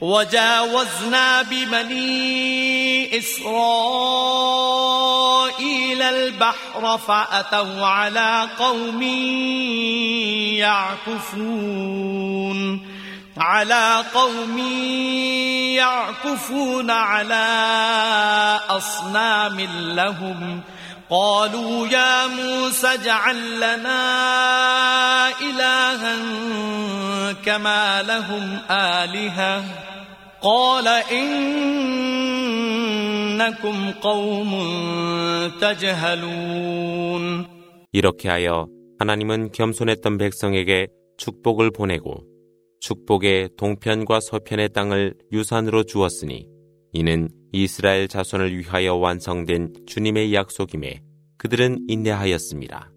وجاوزنا ببني إسرائيل البحر فأتوا على قوم يعكفون على قوم يعكفون على أصنام لهم قالوا يا موسى اجعل لنا إلها كما لهم آلهة قال إنكم قوم تجهلون 이렇게 하여 하나님은 겸손했던 백성에게 축복을 보내고 축복의 동편과 서편의 땅을 유산으로 주었으니 이는 이스라엘 자손을 위하여 완성된 주님의 약속임에 그들은 인내하였습니다.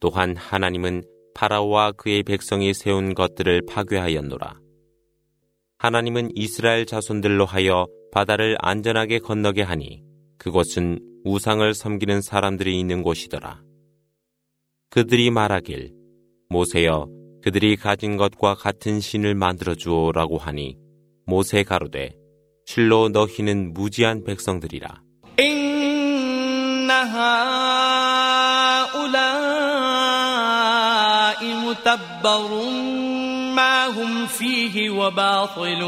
또한 하나님은 파라오와 그의 백성이 세운 것들을 파괴하였노라. 하나님은 이스라엘 자손들로 하여 바다를 안전하게 건너게 하니 그곳은 우상을 섬기는 사람들이 있는 곳이더라. 그들이 말하길 모세여 그들이 가진 것과 같은 신을 만들어 주오라고 하니 모세 가로되 실로 너희는 무지한 백성들이라. ما هم فيه وباطل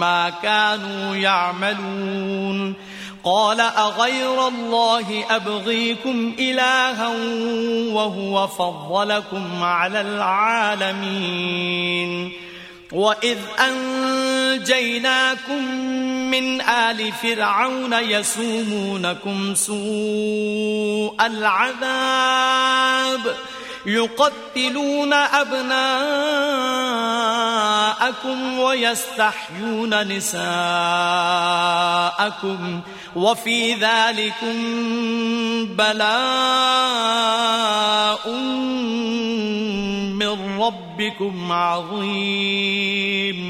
ما كانوا يعملون قال أغير الله أبغيكم إلها وهو فضلكم على العالمين وإذ أنجيناكم من آل فرعون يسومونكم سوء العذاب يقتلون أبناءكم ويستحيون نساءكم وفي ذلكم بلاء من ربكم عظيم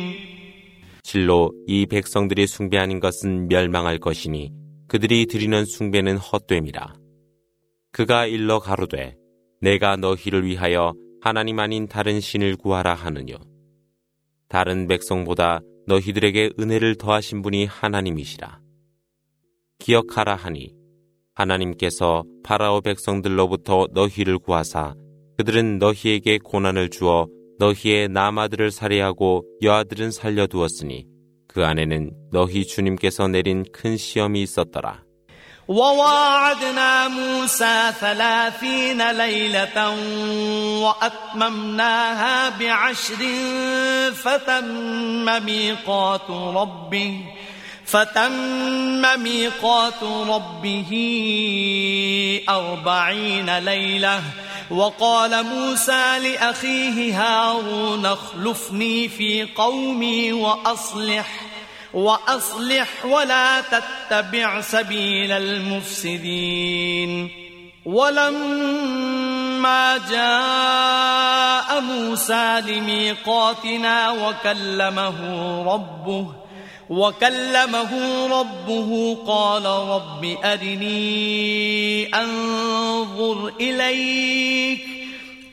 실로 이 백성들이 숭배하는 것은 멸망할 것이니 그들이 드리는 숭배는 헛됨이라. 그가 일러 가로되 내가 너희를 위하여 하나님 아닌 다른 신을 구하라 하느뇨. 다른 백성보다 너희들에게 은혜를 더하신 분이 하나님이시라. 기억하라 하니 하나님께서 파라오 백성들로부터 너희를 구하사 그들은 너희에게 고난을 주어 너희의 남아들을 살해하고 여아들은 살려두었으니 그 안에는 너희 주님께서 내린 큰 시험이 있었더라. وواعدنا موسى ثلاثين ليلة وأتممناها بعشر فتم ميقات ربه فتم ميقات ربه أربعين ليلة. وقال موسى لأخيه هارون اخلفني في قومي وأصلح وأصلح ولا تتبع سبيل المفسدين. ولما جاء موسى لميقاتنا وكلمه ربه وكلمه ربه قال رب أرني أنظر إليك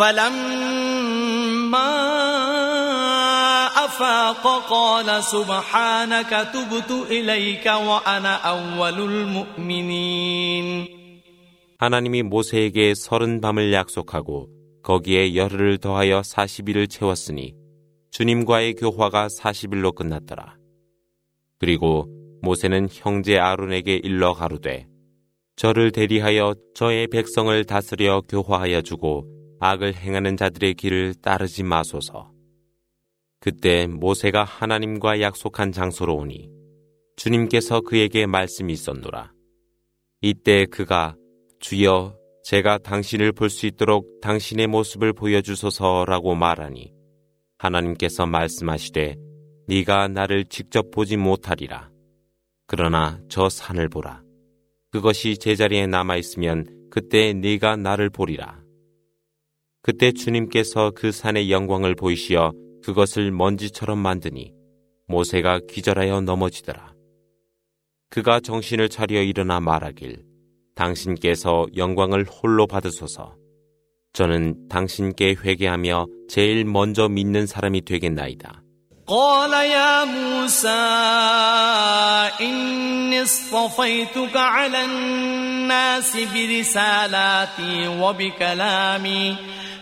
فلما أفاق قال سبحانك تبت إليك وأنا أول المؤمنين 하나님이 모세에게 서른 밤을 약속하고 거기에 열흘을 더하여 40일을 채웠으니 주님과의 교화가 40일로 끝났더라. 그리고 모세는 형제 아론에게 일러 가로되 저를 대리하여 저의 백성을 다스려 교화하여 주고 악을 행하는 자들의 길을 따르지 마소서. 그때 모세가 하나님과 약속한 장소로 오니 주님께서 그에게 말씀이 있었노라. 이때 그가 주여 제가 당신을 볼 수 있도록 당신의 모습을 보여주소서라고 말하니 하나님께서 말씀하시되 네가 나를 직접 보지 못하리라. 그러나 저 산을 보라. 그것이 제자리에 남아 있으면 그때 네가 나를 보리라. 그때 주님께서 그 산의 영광을 보이시어 그것을 먼지처럼 만드니 모세가 기절하여 넘어지더라. 그가 정신을 차려 일어나 말하길 당신께서 영광을 홀로 받으소서. 저는 당신께 회개하며 제일 먼저 믿는 사람이 되겠나이다. قال يا موسى إني اصطفيتك على الناس برسالاتي وبكلامي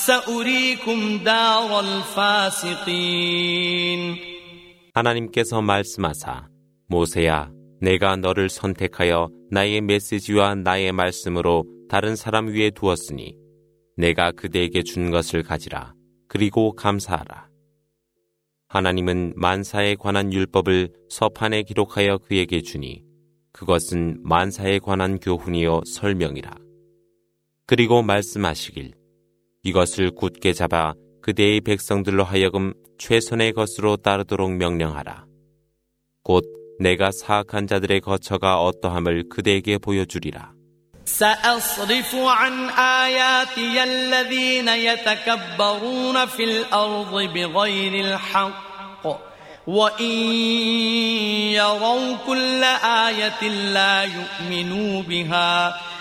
سأريكم دار الفاسقين 하나님께서 말씀하사 모세야 내가 너를 선택하여 나의 메시지와 나의 말씀으로 다른 사람 위에 두었으니 내가 그대에게 준 것을 가지라. 그리고 감사하라. 하나님은 만사에 관한 율법을 서판에 기록하여 그에게 주니 그것은 만사에 관한 교훈이요 설명이라. 그리고 말씀하시길 이것을 굳게 잡아 그대의 백성들로 하여금 최선의 것으로 따르도록 명령하라. 곧 내가 사악한 자들의 거처가 어떠함을 그대에게 보여주리라. سأصرف عن آياتي الذين يتكبرون في الأرض بغير الحق وإن يروا كل آية لا يؤمنوا بها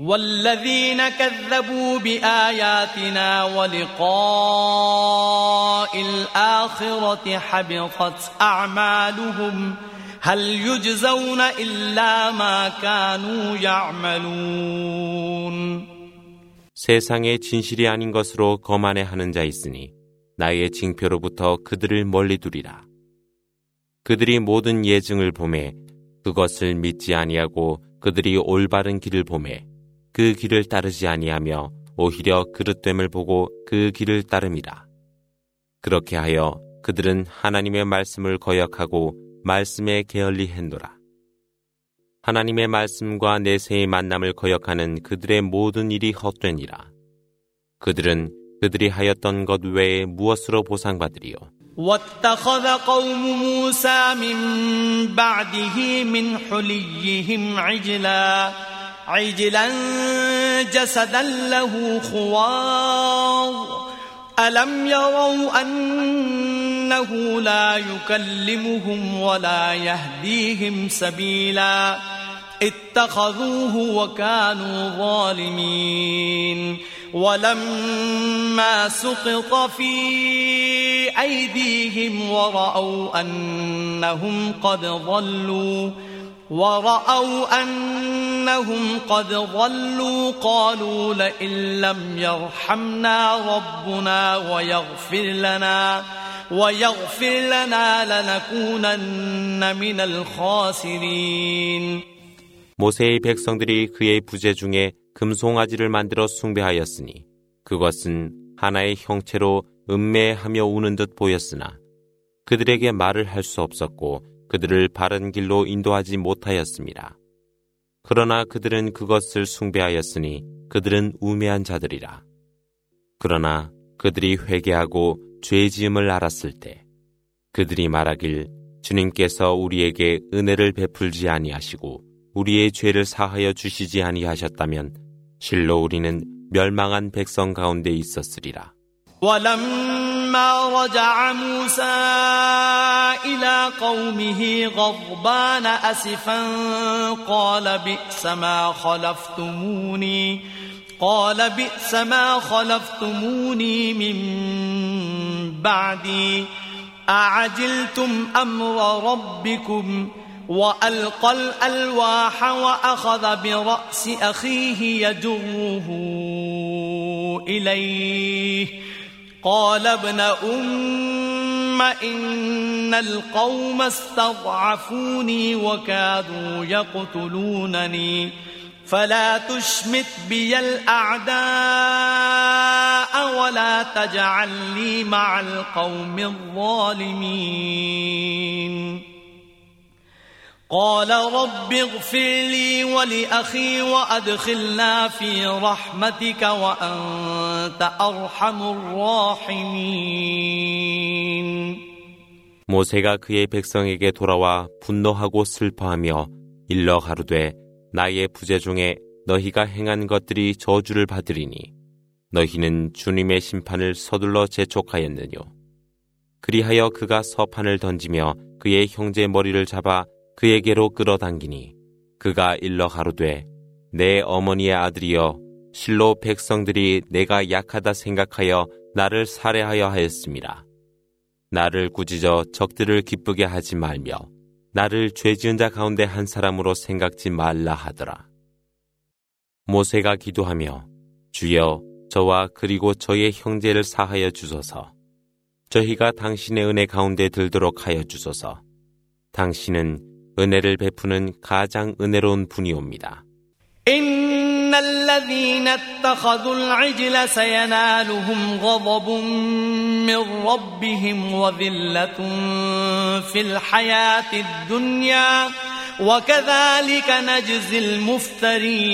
والذين كذبوا بآياتنا ولقاء الآخرة حبطت أعمالهم هل يجزون إلا ما كانوا يعملون 세상에 진실이 아닌 것으로 거만해 하는 자 있으니 나의 징표로부터 그들을 멀리 두리라. 그들이 모든 예증을 보매 그것을 믿지 아니하고 그들이 올바른 길을 보매 그 길을 따르지 아니하며 오히려 그릇됨을 보고 그 길을 따름이라. 그렇게 하여 그들은 하나님의 말씀을 거역하고 말씀에 게을리했노라. 하나님의 말씀과 내세의 만남을 거역하는 그들의 모든 일이 헛되니라. 그들은 그들이 하였던 것 외에 무엇으로 보상받으리요? واتخذ قوم موسى من بعده من حليهم عجلا عجلا جسدا له خوار. ألم يروا أنه لا يكلمهم ولا يهديهم سبيلا؟ اتخذوه وكانوا ظالمين. ولما سقط في أيديهم ورأوا أنهم قد ضلوا. ورأوا أنهم قد ضلوا قالوا لئن لم يرحمنا ربنا ويغفر لنا ويغفر لنا لنكونن من الخاسرين 모세의 백성들이 그의 부재 중에 금송아지를 만들어 숭배하였으니 그것은 하나의 형체로 음매하며 우는 듯 보였으나 그들에게 말을 할 수 없었고 그들을 바른 길로 인도하지 못하였습니다. 그러나 그들은 그것을 숭배하였으니 그들은 우매한 자들이라. 그러나 그들이 회개하고 죄 지음을 알았을 때 그들이 말하길 주님께서 우리에게 은혜를 베풀지 아니하시고 우리의 죄를 사하여 주시지 아니하셨다면 실로 우리는 멸망한 백성 가운데 있었으리라. رجع موسى إلى قومه غضبان أسفا قال بئس ما خلفتموني قال بئس ما خلفتموني من بعدي أعجلتم أمر ربكم ۖ وألقى الألواح وأخذ برأس أخيه يجره إليه. قال ابن أم إن القوم استضعفوني وكادوا يقتلونني فلا تشمت بي الأعداء ولا تجعل لي مع القوم الظالمين قال رب اغفر لي ولأخي وأدخلنا في رحمتك وأنت أرحم الراحمين 모세가 그의 백성에게 돌아와 분노하고 슬퍼하며 일러 가로되 나의 부재 중에 너희가 행한 것들이 저주를 받으리니 너희는 주님의 심판을 서둘러 재촉하였느뇨. 그리하여 그가 서판을 던지며 그의 형제 머리를 잡아 그에게로 끌어당기니 그가 일러 가로되 내 어머니의 아들이여 실로 백성들이 내가 약하다 생각하여 나를 살해하여 하였습니다. 나를 꾸짖어 적들을 기쁘게 하지 말며 나를 죄 지은 자 가운데 한 사람으로 생각지 말라 하더라. 모세가 기도하며 주여 저와 그리고 저의 형제를 사하여 주소서. 저희가 당신의 은혜 가운데 들도록 하여 주소서. 당신은 은혜를 베푸는 가장 은혜로운 분이옵니다. إن الذين اتخذوا العجل سينالهم غضب من ربهم وذلة في الحياة الدنيا وكذلك نجزي المفترين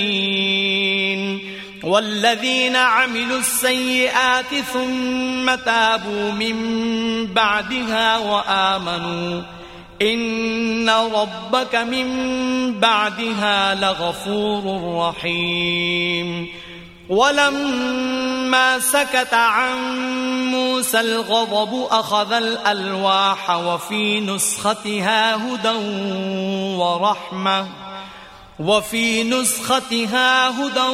والذين عملوا السيئات ثم تابوا من بعدها وآمنوا إن ربك من بعدها لغفور رحيم. ولما سكت عن موسى الغضب أخذ الألواح وفي نسختها هدى ورحمة وفي نسختها هدى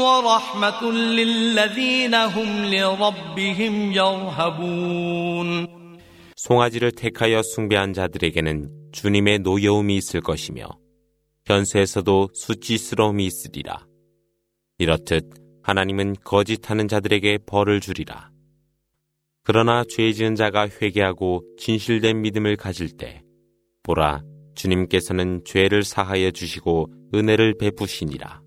ورحمة للذين هم لربهم يرهبون. 송아지를 택하여 숭배한 자들에게는 주님의 노여움이 있을 것이며 현세에서도 수치스러움이 있으리라. 이렇듯 하나님은 거짓하는 자들에게 벌을 주리라. 그러나 죄 지은 자가 회개하고 진실된 믿음을 가질 때 보라 주님께서는 죄를 사하여 주시고 은혜를 베푸시니라.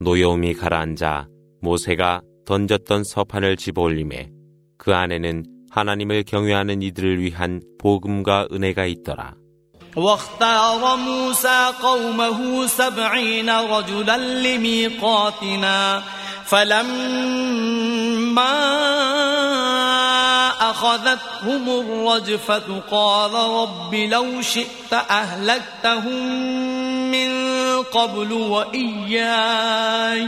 노여움이 가라앉아 모세가 던졌던 서판을 집어올림에 그 안에는 하나님을 경외하는 이들을 위한 복음과 은혜가 있더라. واختار موسى قومه سبعين رجلا لميقاتنا فلما أخذتهم الرجفة قال رب لو شئت أهلكتهم من قبل وإياي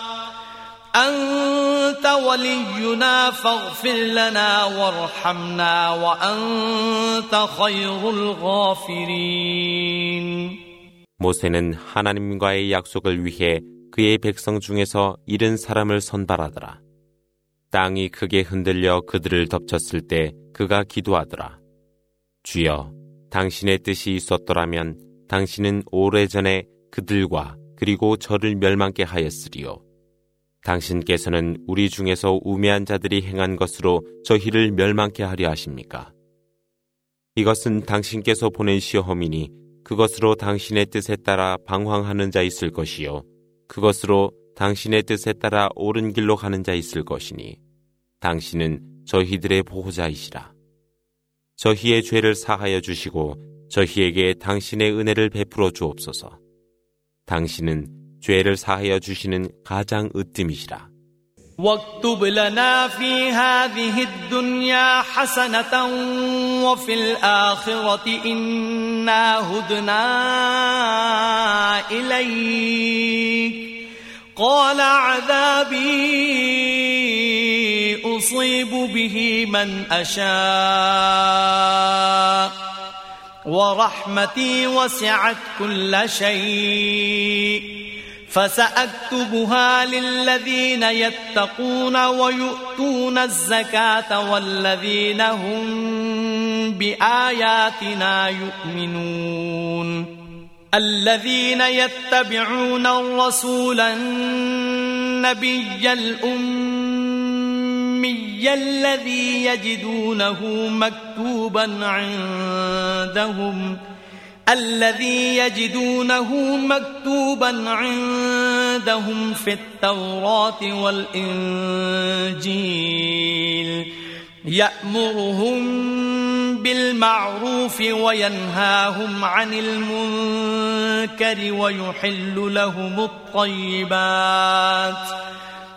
أنت ولينا فاغفر لنا وارحمنا وأنت خير الغافرين 모세는 하나님과의 약속을 위해 그의 백성 중에서 잃은 사람을 선발하더라. 땅이 크게 흔들려 그들을 덮쳤을 때 그가 기도하더라. 주여, 당신의 뜻이 있었더라면 당신은 오래전에 그들과 그리고 저를 멸망케 하였으리요. 당신께서는 우리 중에서 우매한 자들이 행한 것으로 저희를 멸망케 하려 하십니까? 이것은 당신께서 보낸 시험이니 그것으로 당신의 뜻에 따라 방황하는 자 있을 것이요. 그것으로 당신의 뜻에 따라 옳은 길로 가는 자 있을 것이니 당신은 저희들의 보호자이시라. 저희의 죄를 사하여 주시고 저희에게 당신의 은혜를 베풀어 주옵소서. 당신은 죄를 사하여 주시는 가장 으뜸이시라. واكتب لنا في هذه الدنيا حسنة وفي الآخرة إنا هدنا إليك قال عذابي أصيب به من أشاء ورحمتي وسعت كل شيء فسأكتبها للذين يتقون ويؤتون الزكاة والذين هم بآياتنا يؤمنون. الذين يتبعون الرسول النبي الأمي الذي يجدونه مكتوبا عندهم الذي يجدونه مكتوبا عندهم في التوراة والإنجيل. يأمرهم بالمعروف وينهاهم عن المنكر ويحل لهم الطيبات.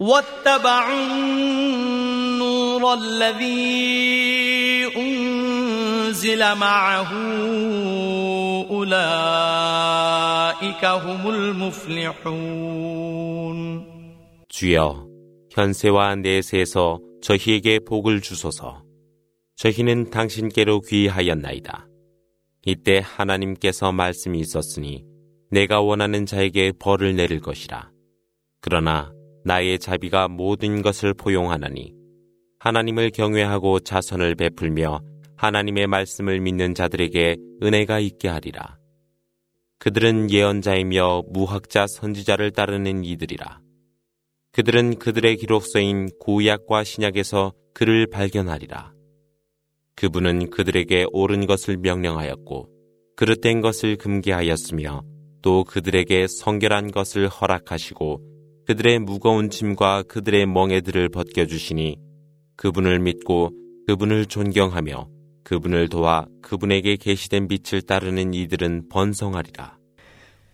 واتبعوا النور الذي أنزل معه أولئك هم المفلحون 주여, 현세와 내세에서 저희에게 복을 주소서. 저희는 당신께로 귀하였나이다. 이때 하나님께서 말씀이 있었으니 내가 원하는 자에게 벌을 내릴 것이라. 그러나 나의 자비가 모든 것을 포용하나니 하나님을 경외하고 자선을 베풀며 하나님의 말씀을 믿는 자들에게 은혜가 있게 하리라. 그들은 예언자이며 무학자 선지자를 따르는 이들이라. 그들은 그들의 기록서인 구약과 신약에서 그를 발견하리라. 그분은 그들에게 옳은 것을 명령하였고 그릇된 것을 금기하였으며 또 그들에게 성결한 것을 허락하시고 그들의 무거운 짐과 그들의 멍에들을 벗겨주시니 그분을 믿고 그분을 존경하며 그분을 도와 그분에게 계시된 빛을 따르는 이들은 번성하리라.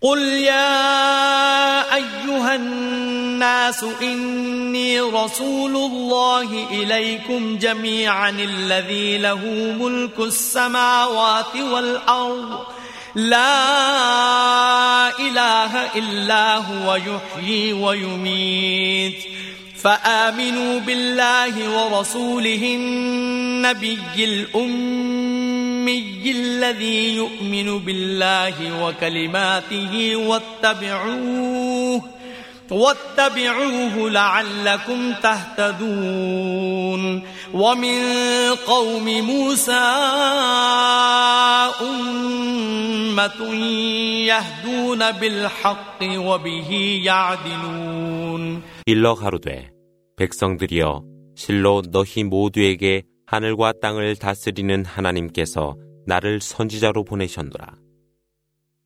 قل يا أيها الناس إني رسول الله إليكم جميعا الذي له ملك السماوات والأرض لا إله إلا هو يحيي ويميت. فآمنوا بالله ورسوله النبي الأمي الذي يؤمن بالله وكلماته واتبعوه واتبعوه لعلكم تهتدون ومن قوم موسى أمة يهدون بالحق وبه يعدلون 일러 가로되 백성들이여 실로 너희 모두에게 하늘과 땅을 다스리는 하나님께서 나를 선지자로 보내셨노라.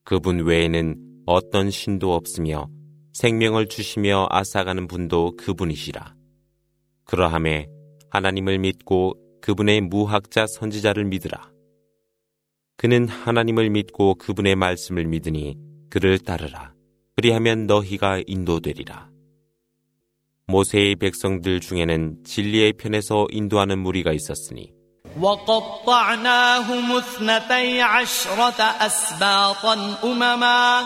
그분 외에는 어떤 신도 없으며 생명을 주시며 아사가는 분도 그분이시라. 그러함에 하나님을 믿고 그분의 무학자 선지자를 믿으라. 그는 하나님을 믿고 그분의 말씀을 믿으니 그를 따르라. 그리하면 너희가 인도되리라. 모세의 백성들 중에는 진리의 편에서 인도하는 무리가 있었으니 وقطعناهم اثنتي عشرة أسباطا أمما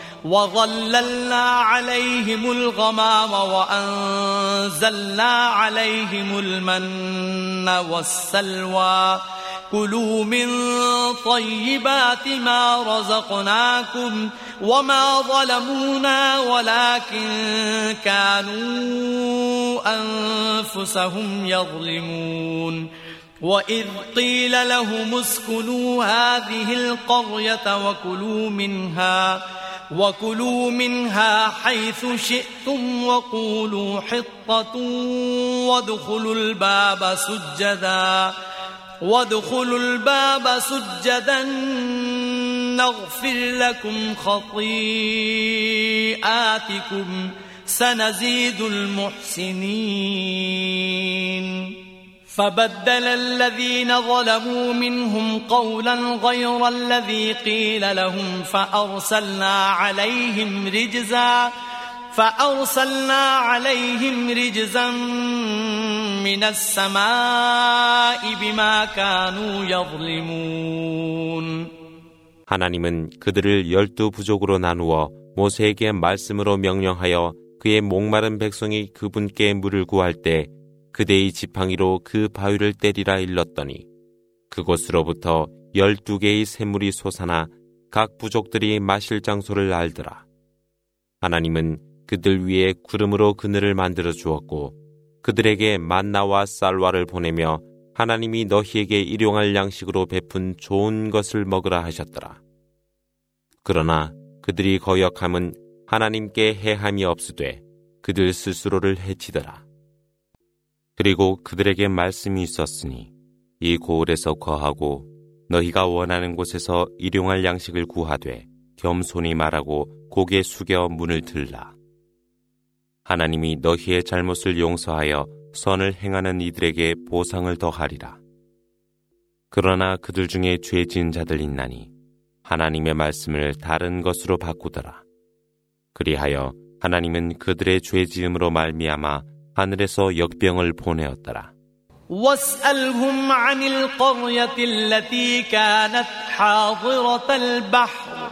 وظللنا عليهم الغمام وأنزلنا عليهم المن والسلوى. كلوا من طيبات ما رزقناكم وما ظلمونا ولكن كانوا أنفسهم يظلمون. وإذ قيل لهم اسكنوا هذه القرية وكلوا منها وكلوا منها حيث شئتم وقولوا حطة وادخلوا الباب سجدا وادخلوا الباب سجدا نغفر لكم خطيئاتكم سنزيد المحسنين فبدل الذين ظلموا منهم قولا غير الذي قيل لهم فأرسلنا عليهم رجزا فأرسلنا عليهم رجزا من السماء بما كانوا يظلمون 하나님은 그들을 열두 부족으로 나누어 모세에게 말씀으로 명령하여 그의 목마른 백성이 그분께 물을 구할 때 그대의 지팡이로 그 바위를 때리라 일렀더니 그곳으로부터 열두 개의 샘물이 솟아나 각 부족들이 마실 장소를 알더라. 하나님은 그들 위에 구름으로 그늘을 만들어 주었고 그들에게 만나와 쌀와를 보내며 하나님이 너희에게 일용할 양식으로 베푼 좋은 것을 먹으라 하셨더라. 그러나 그들이 거역함은 하나님께 해함이 없으되 그들 스스로를 해치더라. 그리고 그들에게 말씀이 있었으니 이 고을에서 거하고 너희가 원하는 곳에서 일용할 양식을 구하되 겸손히 말하고 고개 숙여 문을 들라. 하나님이 너희의 잘못을 용서하여 선을 행하는 이들에게 보상을 더하리라. 그러나 그들 중에 죄 지은 자들 있나니 하나님의 말씀을 다른 것으로 바꾸더라. 그리하여 하나님은 그들의 죄 지음으로 말미암아 하늘에서 역병을 보내었더라. واسألهم عن القرية التي كانت حاضرة البحر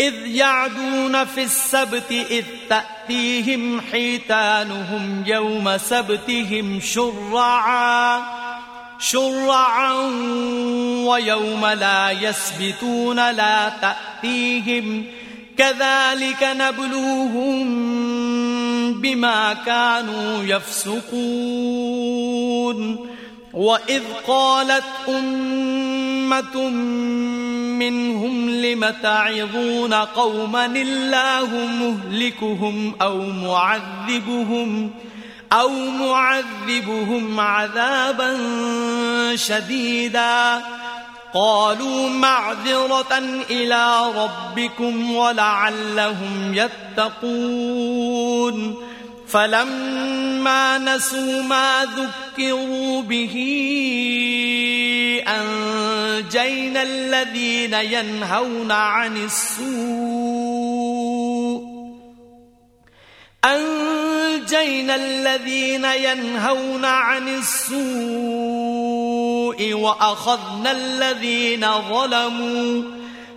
إذ يعدون في السبت إذ تأتيهم حيتانهم يوم سبتهم شرعا شرعا ويوم لا يسبتون لا تأتيهم كذلك نبلوهم بما كانوا يفسقون. وإذ قالت أمة منهم لم تعظون قوما الله مهلكهم أو معذبهم أو معذبهم عذابا شديدا قالوا معذرة إلى ربكم ولعلهم يتقون. فلما نسوا ما ذكروا به أنجينا الذين ينهون عن السوء. أنجينا الذين ينهون عن السوء وأخذنا الذين ظلموا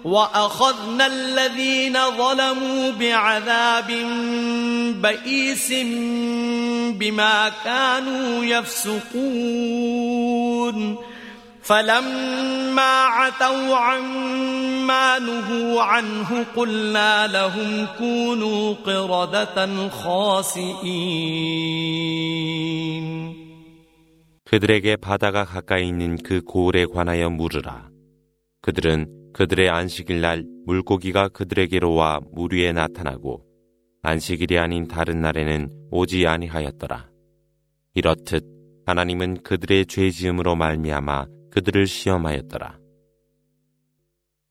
وأخذنا الذين ظلموا بعذاب بئيس بما كانوا يفسقون فلما عتوا عما نهوا عنه قلنا لهم كونوا قردة خاسئين 그들에게 바다가 가까이 있는 그 고을에 관하여 물으라. 그들은 그들의 안식일 날 물고기가 그들에게로 와 물 위에 나타나고 안식일이 아닌 다른 날에는 오지 아니하였더라. 이렇듯 하나님은 그들의 죄 지음으로 말미암아 그들을 시험하였더라.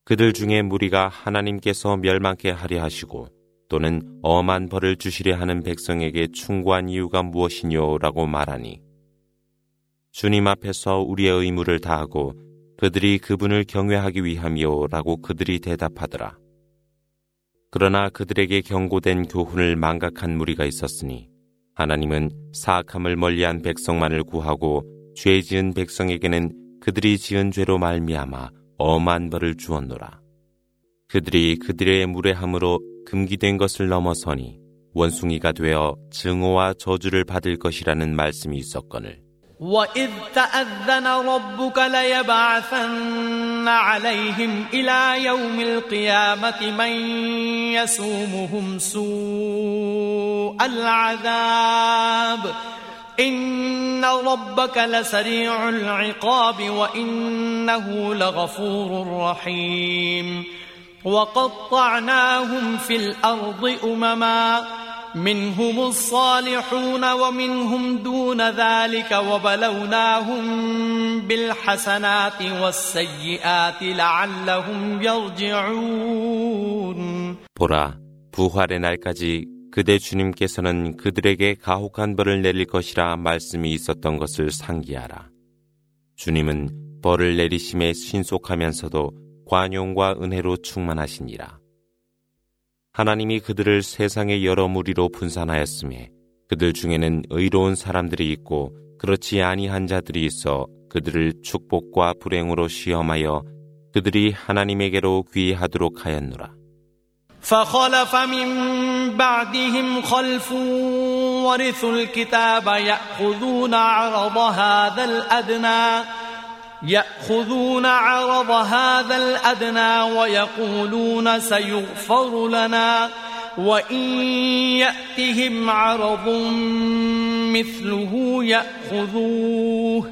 그들 중에 무리가 하나님께서 멸망케 하려 하시고 또는 엄한 벌을 주시려 하는 백성에게 충고한 이유가 무엇이뇨라고 말하니 주님 앞에서 우리의 의무를 다하고 그들이 그분을 경외하기 위함이요라고 그들이 대답하더라. 그러나 그들에게 경고된 교훈을 망각한 무리가 있었으니 하나님은 사악함을 멀리한 백성만을 구하고 죄 지은 백성에게는 그들이 지은 죄로 말미암아 엄한 벌을 주었노라. 그들이 그들의 무례함으로 금기된 것을 넘어서니 원숭이가 되어 증오와 저주를 받을 것이라는 말씀이 있었거늘. وإذ تأذن ربك ليبعثن عليهم إلى يوم القيامة من يسومهم سوء العذاب إن ربك لسريع العقاب وإنه لغفور رحيم وقطعناهم في الأرض أمما منهم الصالحون ومنهم دون ذلك وبلوناهم بالحسنات والسيئات لعلهم يرجعون 보라 부활의 날까지 그대 주님께서는 그들에게 가혹한 벌을 내릴 것이라 말씀이 있었던 것을 상기하라. 주님은 벌을 내리심에 신속하면서도 관용과 은혜로 충만하시니라. 하나님이 그들을 세상의 여러 무리로 분산하였음에 그들 중에는 의로운 사람들이 있고 그렇지 아니한 자들이 있어 그들을 축복과 불행으로 시험하여 그들이 하나님에게로 귀하도록 하였노라. فخلف من بعدهم خلف ورثوا الكتاب يأخذون عرض هذا الأدنى يأخذون عرض هذا الأدنى ويقولون سيغفر لنا وإن يأتهم عرض مثله يأخذوه.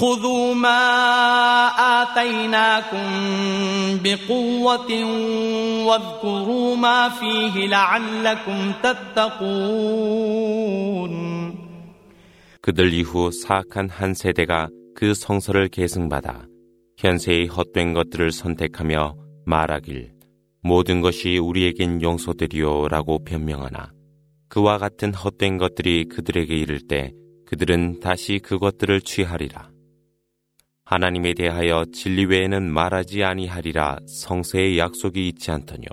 خذوا ما آتيناكم بقوة واذكروا ما فيه لعلكم تتقون 그들 이후 사악한 한 세대가 그 성서를 계승받아 현세의 헛된 것들을 선택하며 말하길 모든 것이 우리에겐 용서되리요 라고 변명하나 그와 같은 헛된 것들이 그들에게 이를 때 그들은 다시 그것들을 취하리라. 하나님에 대하여 진리 외에는 말하지 아니하리라 성서의 약속이 있지 않더뇨.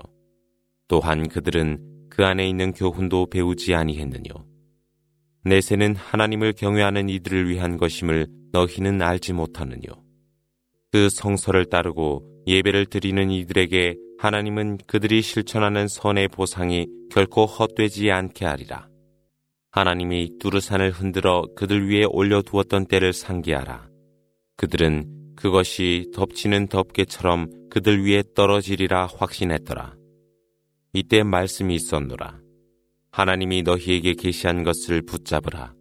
또한 그들은 그 안에 있는 교훈도 배우지 아니했느뇨. 내세는 하나님을 경외하는 이들을 위한 것임을 너희는 알지 못하느뇨. 그 성서를 따르고 예배를 드리는 이들에게 하나님은 그들이 실천하는 선의 보상이 결코 헛되지 않게 하리라. 하나님이 두르산을 흔들어 그들 위에 올려두었던 때를 상기하라. 그들은 그것이 덮치는 덮개처럼 그들 위에 떨어지리라 확신했더라. 이때 말씀이 있었노라. 하나님이 너희에게 계시한 것을 붙잡으라.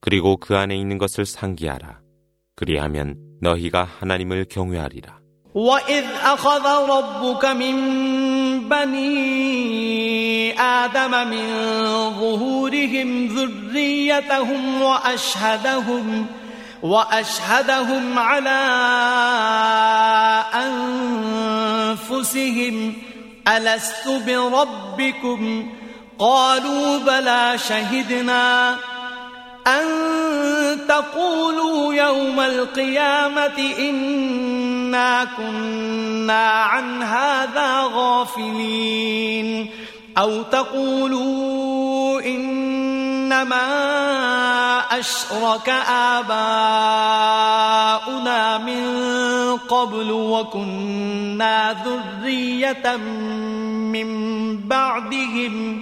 그리고 그 안에 있는 것을 상기하라. 그리하면 너희가 하나님을 경외하리라. وإذ أخذ ربك من بني آدم من ظهورهم ذريتهم وأشهدهم وأشهدهم على أنفسهم ألست بربكم؟ قالوا بلى شهدنا أن تقولوا يوم القيامة إنا كنا عن هذا غافلين أو تقولوا إنما أشرك آباؤنا من قبل وكنا ذرية من بعدهم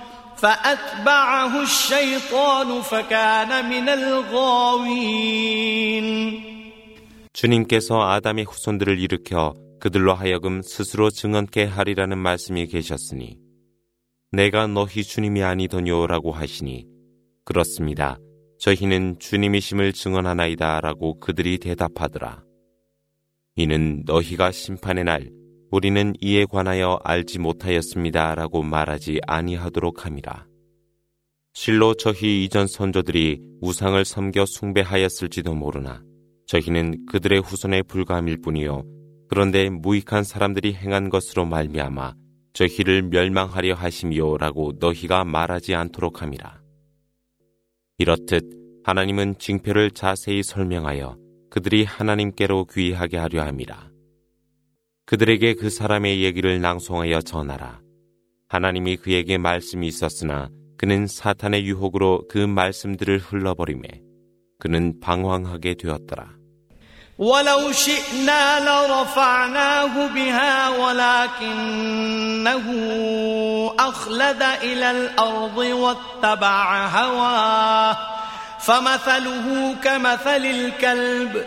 فأتبعه الشيطان فكان من الغاوين 주님께서 아담의 후손들을 일으켜 그들로 하여금 스스로 증언케 하리라는 말씀이 계셨으니 내가 너희 주님이 아니더뇨라고 하시니 그렇습니다. 저희는 주님이심을 증언하나이다 라고 그들이 대답하더라. 이는 너희가 심판의 날 우리는 이에 관하여 알지 못하였습니다. 라고 말하지 아니하도록 함이라. 실로 저희 이전 선조들이 우상을 섬겨 숭배하였을지도 모르나 저희는 그들의 후손에 불과함일 뿐이요. 그런데 무익한 사람들이 행한 것으로 말미암아 저희를 멸망하려 하심이요라고 너희가 말하지 않도록 함이라. 이렇듯 하나님은 징표를 자세히 설명하여 그들이 하나님께로 귀하게 하려 함이라. 그들에게 그 사람의 얘기를 낭송하여 전하라. 하나님이 그에게 말씀이 있었으나 그는 사탄의 유혹으로 그 말씀들을 흘러버리매 그는 방황하게 되었더라. ولو شئنا لرفعناه بها ولكنه أخلد إلى الأرض واتبع هواه فمثله كمثل الكلب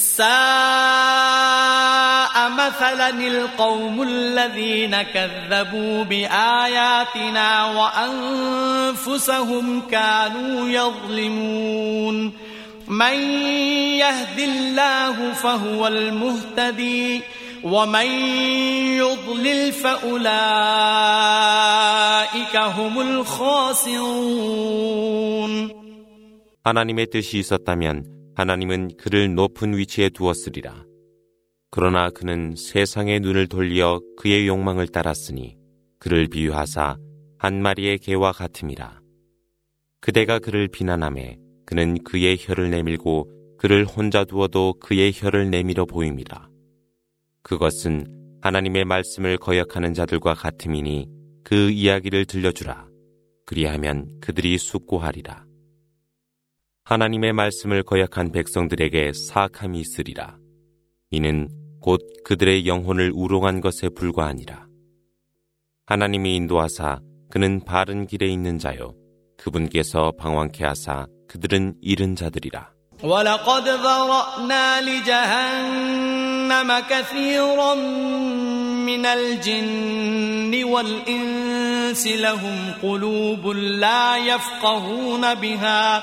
ساء مثلا القوم الذين كذبوا بآياتنا وأنفسهم كانوا يظلمون من يهد الله فهو المهتدي ومن يضلل فأولئك هم الخاسرون 하나님의 뜻이 있었다면 하나님은 그를 높은 위치에 두었으리라. 그러나 그는 세상의 눈을 돌려 그의 욕망을 따랐으니 그를 비유하사 한 마리의 개와 같음이라. 그대가 그를 비난함에 그는 그의 혀를 내밀고 그를 혼자 두어도 그의 혀를 내밀어 보임이라. 그것은 하나님의 말씀을 거역하는 자들과 같음이니 그 이야기를 들려주라. 그리하면 그들이 숙고하리라. 하나님의 말씀을 거역한 백성들에게 사악함이 있으리라. 이는 곧 그들의 영혼을 우롱한 것에 불과하니라. 하나님이 인도하사 그는 바른 길에 있는 자요. 그분께서 방황케 하사 그들은 잃은 자들이라. ولقد ذرأنا لجهنم كثيرا من الجن والإنس لهم قلوب لا يفقهون بها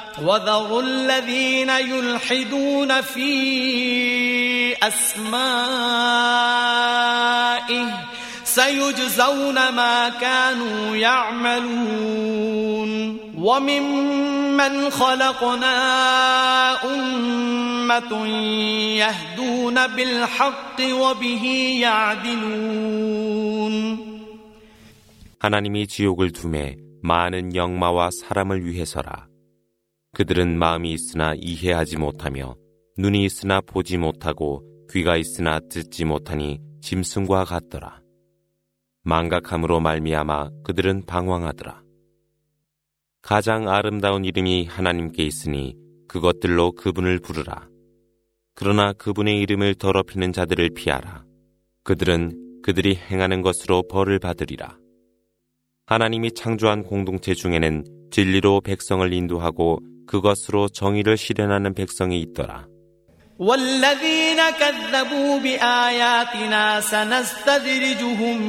وذروا الذين يلحدون في أسمائه سيجزون ما كانوا يعملون وممن خلقنا أمة أمة يهدون بالحق وبه يعدلون 하나님이 지옥을 둠에 많은 영마와 사람을 위해서라. 그들은 마음이 있으나 이해하지 못하며 눈이 있으나 보지 못하고 귀가 있으나 듣지 못하니 짐승과 같더라. 망각함으로 말미암아 그들은 방황하더라. 가장 아름다운 이름이 하나님께 있으니 그것들로 그분을 부르라. 그러나 그분의 이름을 더럽히는 자들을 피하라. 그들은 그들이 행하는 것으로 벌을 받으리라. 하나님이 창조한 공동체 중에는 진리로 백성을 인도하고 그것으로 정의를 실현하는 백성이 있더라. والذين كذبوا بآياتنا سنستدرجهم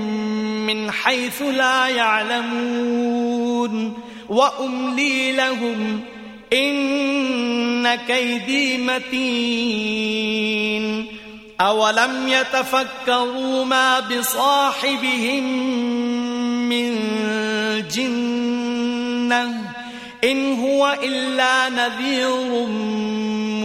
من حيث لا يعلمون وأملي لهم إن كيدي متين أولم يتفكروا ما بصاحبهم من جنة إن هو إلا نذير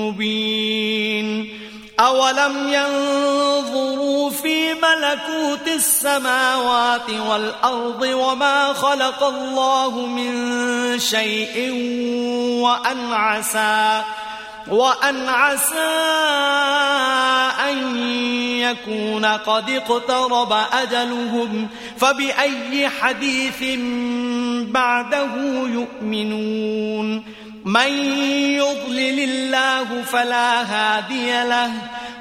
مبين. أولم ينظروا في ملكوت السماوات والأرض وما خلق الله من شيء وأن عسى وأن عسى أن يكون قد اقترب أجلهم فبأي حديث بعده يؤمنون من يضلل الله فلا هادي له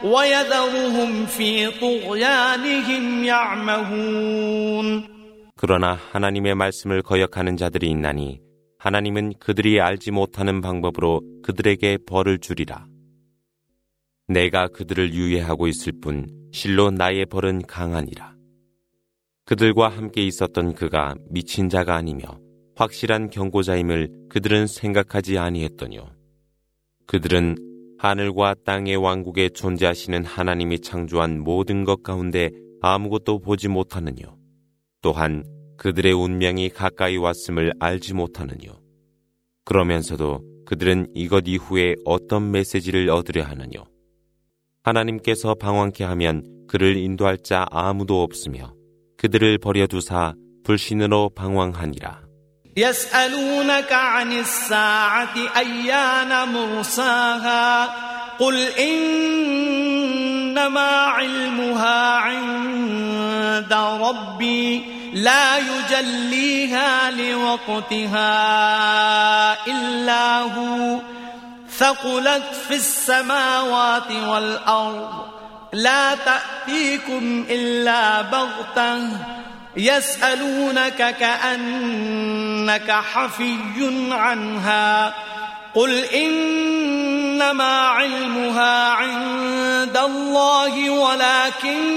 ويذرهم في طغيانهم يعمهون 그러나 하나님의 말씀을 거역하는 자들이 있나니 하나님은 그들이 알지 못하는 방법으로 그들에게 벌을 주리라. 내가 그들을 유예하고 있을 뿐 실로 나의 벌은 강하니라. 그들과 함께 있었던 그가 미친 자가 아니며 확실한 경고자임을 그들은 생각하지 아니했더뇨. 그들은 하늘과 땅의 왕국에 존재하시는 하나님이 창조한 모든 것 가운데 아무것도 보지 못하느뇨. 또한 그들의 운명이 가까이 왔음을 알지 못하느뇨. 그러면서도 그들은 이것 이후에 어떤 메시지를 얻으려 하느뇨. 하나님께서 방황케 하면 그를 인도할 자 아무도 없으며 그들을 버려두사 불신으로 방황하니라. يسألونك عن الساعة أيان مرساها قل إنما علمها عند ربي لا يجليها لوقتها إلا هو. ثقلت في السماوات والأرض. لا تأتيكم إلا بغتة. يسألونك كأنك حفي عنها. قل إنما علمها عند الله ولكن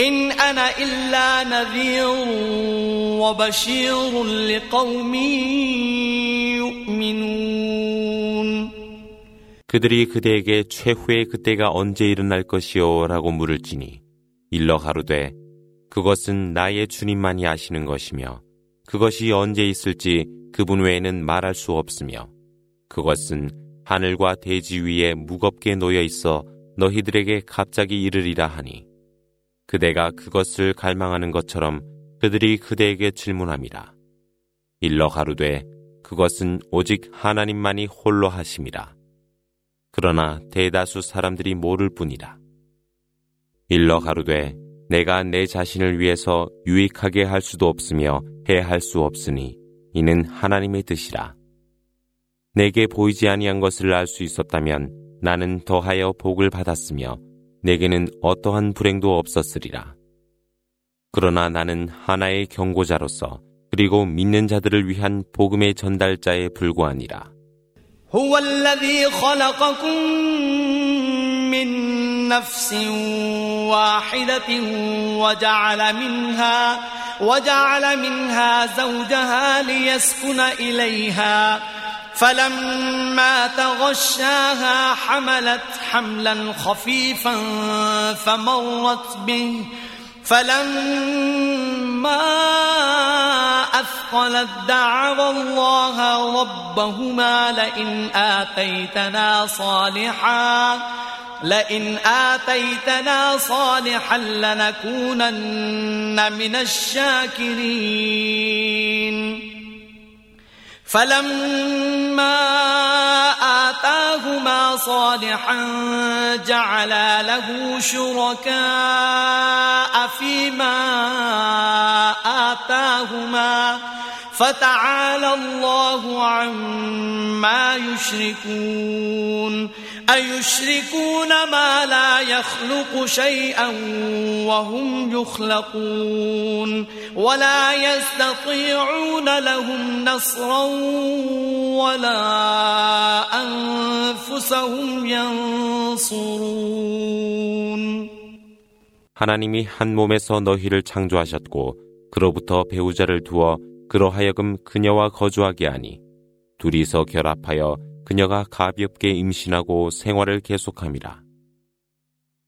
إن أنا إلا نذير وبشير لقوم يؤمنون 그들이 그대에게 최후의 그때가 언제 일어날 것이요? 라고 물을지니 일러 가로되 그것은 나의 주님만이 아시는 것이며 그것이 언제 있을지 그분 외에는 말할 수 없으며 그것은 하늘과 대지 위에 무겁게 놓여 있어 너희들에게 갑자기 이르리라 하니 그대가 그것을 갈망하는 것처럼 그들이 그대에게 질문함이라. 일러 가루되 그것은 오직 하나님만이 홀로 하심이라. 그러나 대다수 사람들이 모를 뿐이라. 일러 가루되 내가 내 자신을 위해서 유익하게 할 수도 없으며 해할 수 없으니 이는 하나님의 뜻이라. 내게 보이지 아니한 것을 알 수 있었다면 나는 더하여 복을 받았으며 내게는 어떠한 불행도 없었으리라. 그러나 나는 하나의 경고자로서 그리고 믿는 자들을 위한 복음의 전달자에 불과하니라. من نفس واحدة وجعل منها وجعل منها زوجها ليسكن إليها. فلما تغشاها حملت حملا خفيفا فمرت به فلما أثقلت دعوا الله ربهما لئن آتيتنا صالحا لئن آتيتنا صالحا لنكونن من الشاكرين. فلما صالحا جعلا له شركاء فيما آتاهما فتعالى الله عما يشركون أيشركون ما لا يخلق شيئا وهم يخلقون ولا يستطيعون لهم نصرا ولا أنفسهم ينصرون 하나님이 한 몸에서 너희를 창조하셨고 그로부터 배우자를 두어 그러하여금 그녀와 거주하게 하니 둘이서 결합하여 그녀가 가볍게 임신하고 생활을 계속함이라.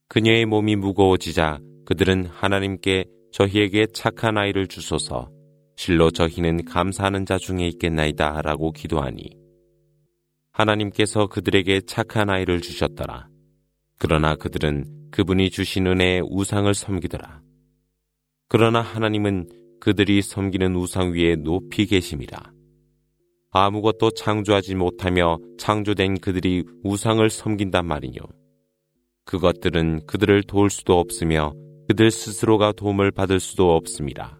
그녀의 몸이 무거워지자 그들은 하나님께 저희에게 착한 아이를 주소서 실로 저희는 감사하는 자 중에 있겠나이다 라고 기도하니 하나님께서 그들에게 착한 아이를 주셨더라. 그러나 그들은 그분이 주신 은혜의 우상을 섬기더라. 그러나 하나님은 그들이 섬기는 우상 위에 높이 계심이라. 아무것도 창조하지 못하며 창조된 그들이 우상을 섬긴단 말이뇨. 그것들은 그들을 도울 수도 없으며 그들 스스로가 도움을 받을 수도 없습니다.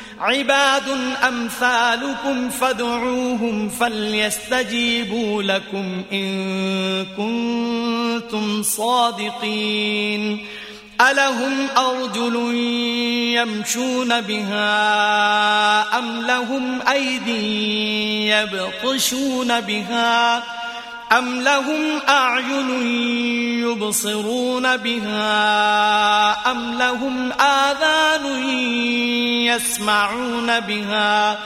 عباد أمثالكم فادعوهم فليستجيبوا لكم إن كنتم صادقين. ألهم أرجل يمشون بها أم لهم أيدي يبطشون بها أم لهم أعين يبصرون بها أم لهم آذان يسمعون بها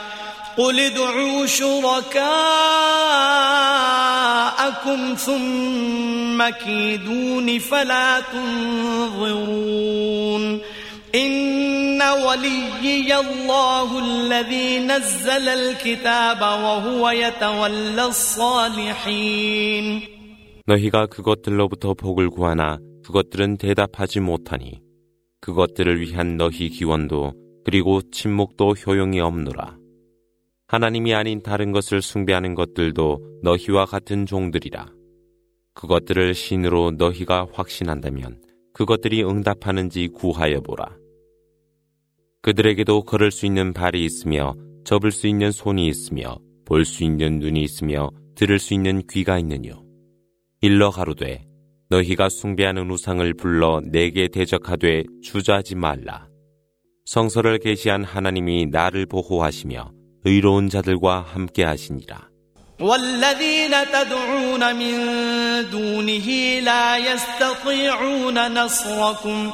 قل ادعوا شركاءكم ثم كيدون فلا تنظرون إن وليي الله الذي نزل الكتاب وهو يتولى الصالحين 너희가 그것들로부터 복을 구하나 그것들은 대답하지 못하니 그것들을 위한 너희 기원도 그리고 침묵도 효용이 없노라. 하나님이 아닌 다른 것을 숭배하는 것들도 너희와 같은 종들이라. 그것들을 신으로 너희가 확신한다면 그것들이 응답하는지 구하여 보라. 그들에게도 걸을 수 있는 발이 있으며 접을 수 있는 손이 있으며 볼 수 있는 눈이 있으며 들을 수 있는 귀가 있느뇨. 일러 가로되 너희가 숭배하는 우상을 불러 내게 대적하되 주저하지 말라. 성서를 계시한 하나님이 나를 보호하시며 의로운 자들과 함께 하시니라. والذين تدعون من دونه لا يستطيعون نصركم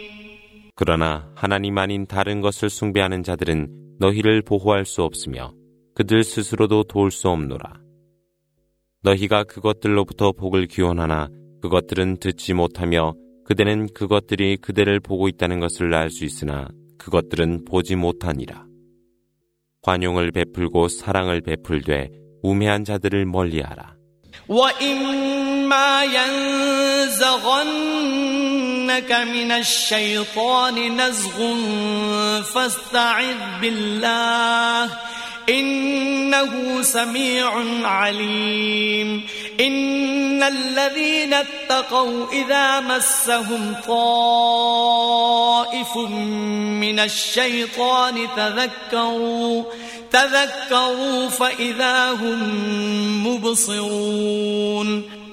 그러나 하나님 아닌 다른 것을 숭배하는 자들은 너희를 보호할 수 없으며 그들 스스로도 도울 수 없노라. 너희가 그것들로부터 복을 기원하나 그것들은 듣지 못하며 그대는 그것들이 그대를 보고 있다는 것을 알 수 있으나 그것들은 보지 못하니라. 관용을 베풀고 사랑을 베풀되 우매한 자들을 멀리하라. ينزغنك من الشيطان نزغ فاستعذ بالله. إنه سميع عليم. إن الذين اتقوا إذا مسهم طائف من الشيطان تذكروا تذكروا فإذا هم مبصرون.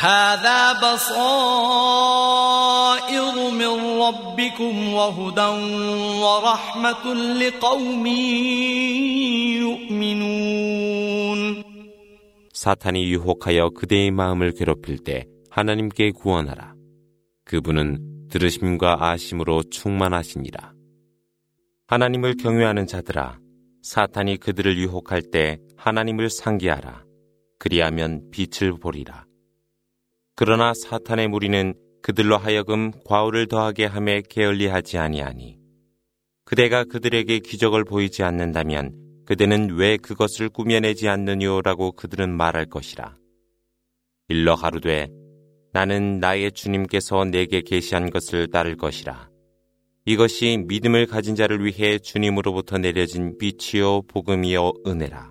هذا بصائر من ربكم وهدى ورحمة لقوم يؤمنون 사탄이 유혹하여 그대의 마음을 괴롭힐 때 하나님께 구원하라. 그분은 들으심과 아심으로 충만하시니라. 하나님을 경외하는 자들아, 사탄이 그들을 유혹할 때 하나님을 상기하라. 그리하면 빛을 보리라. 그러나 사탄의 무리는 그들로 하여금 과오를 더하게 함에 게을리하지 아니하니 그대가 그들에게 기적을 보이지 않는다면 그대는 왜 그것을 꾸며내지 않느냐라고 그들은 말할 것이라. 일러 가로되 나는 나의 주님께서 내게 계시한 것을 따를 것이라. 이것이 믿음을 가진 자를 위해 주님으로부터 내려진 빛이요 복음이요 은혜라.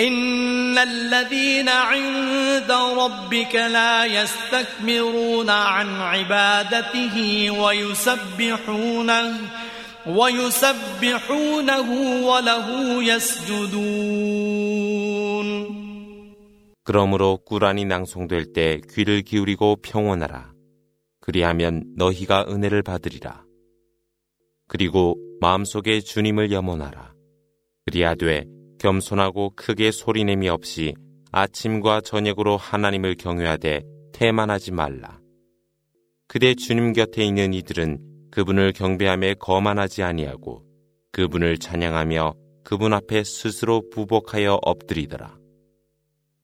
إن الذين عند ربك لا يستكبرون عن عبادته ويسبحونه ويسبحونه وله يسجدون 그러므로 꾸란이 낭송될 때 귀를 기울이고 평온하라. 그리하면 너희가 은혜를 받으리라. 그리고 마음속에 주님을 염원하라. 그리하되 겸손하고 크게 소리냄이 없이 아침과 저녁으로 하나님을 경외하되 태만하지 말라. 그대 주님 곁에 있는 이들은 그분을 경배함에 거만하지 아니하고 그분을 찬양하며 그분 앞에 스스로 부복하여 엎드리더라.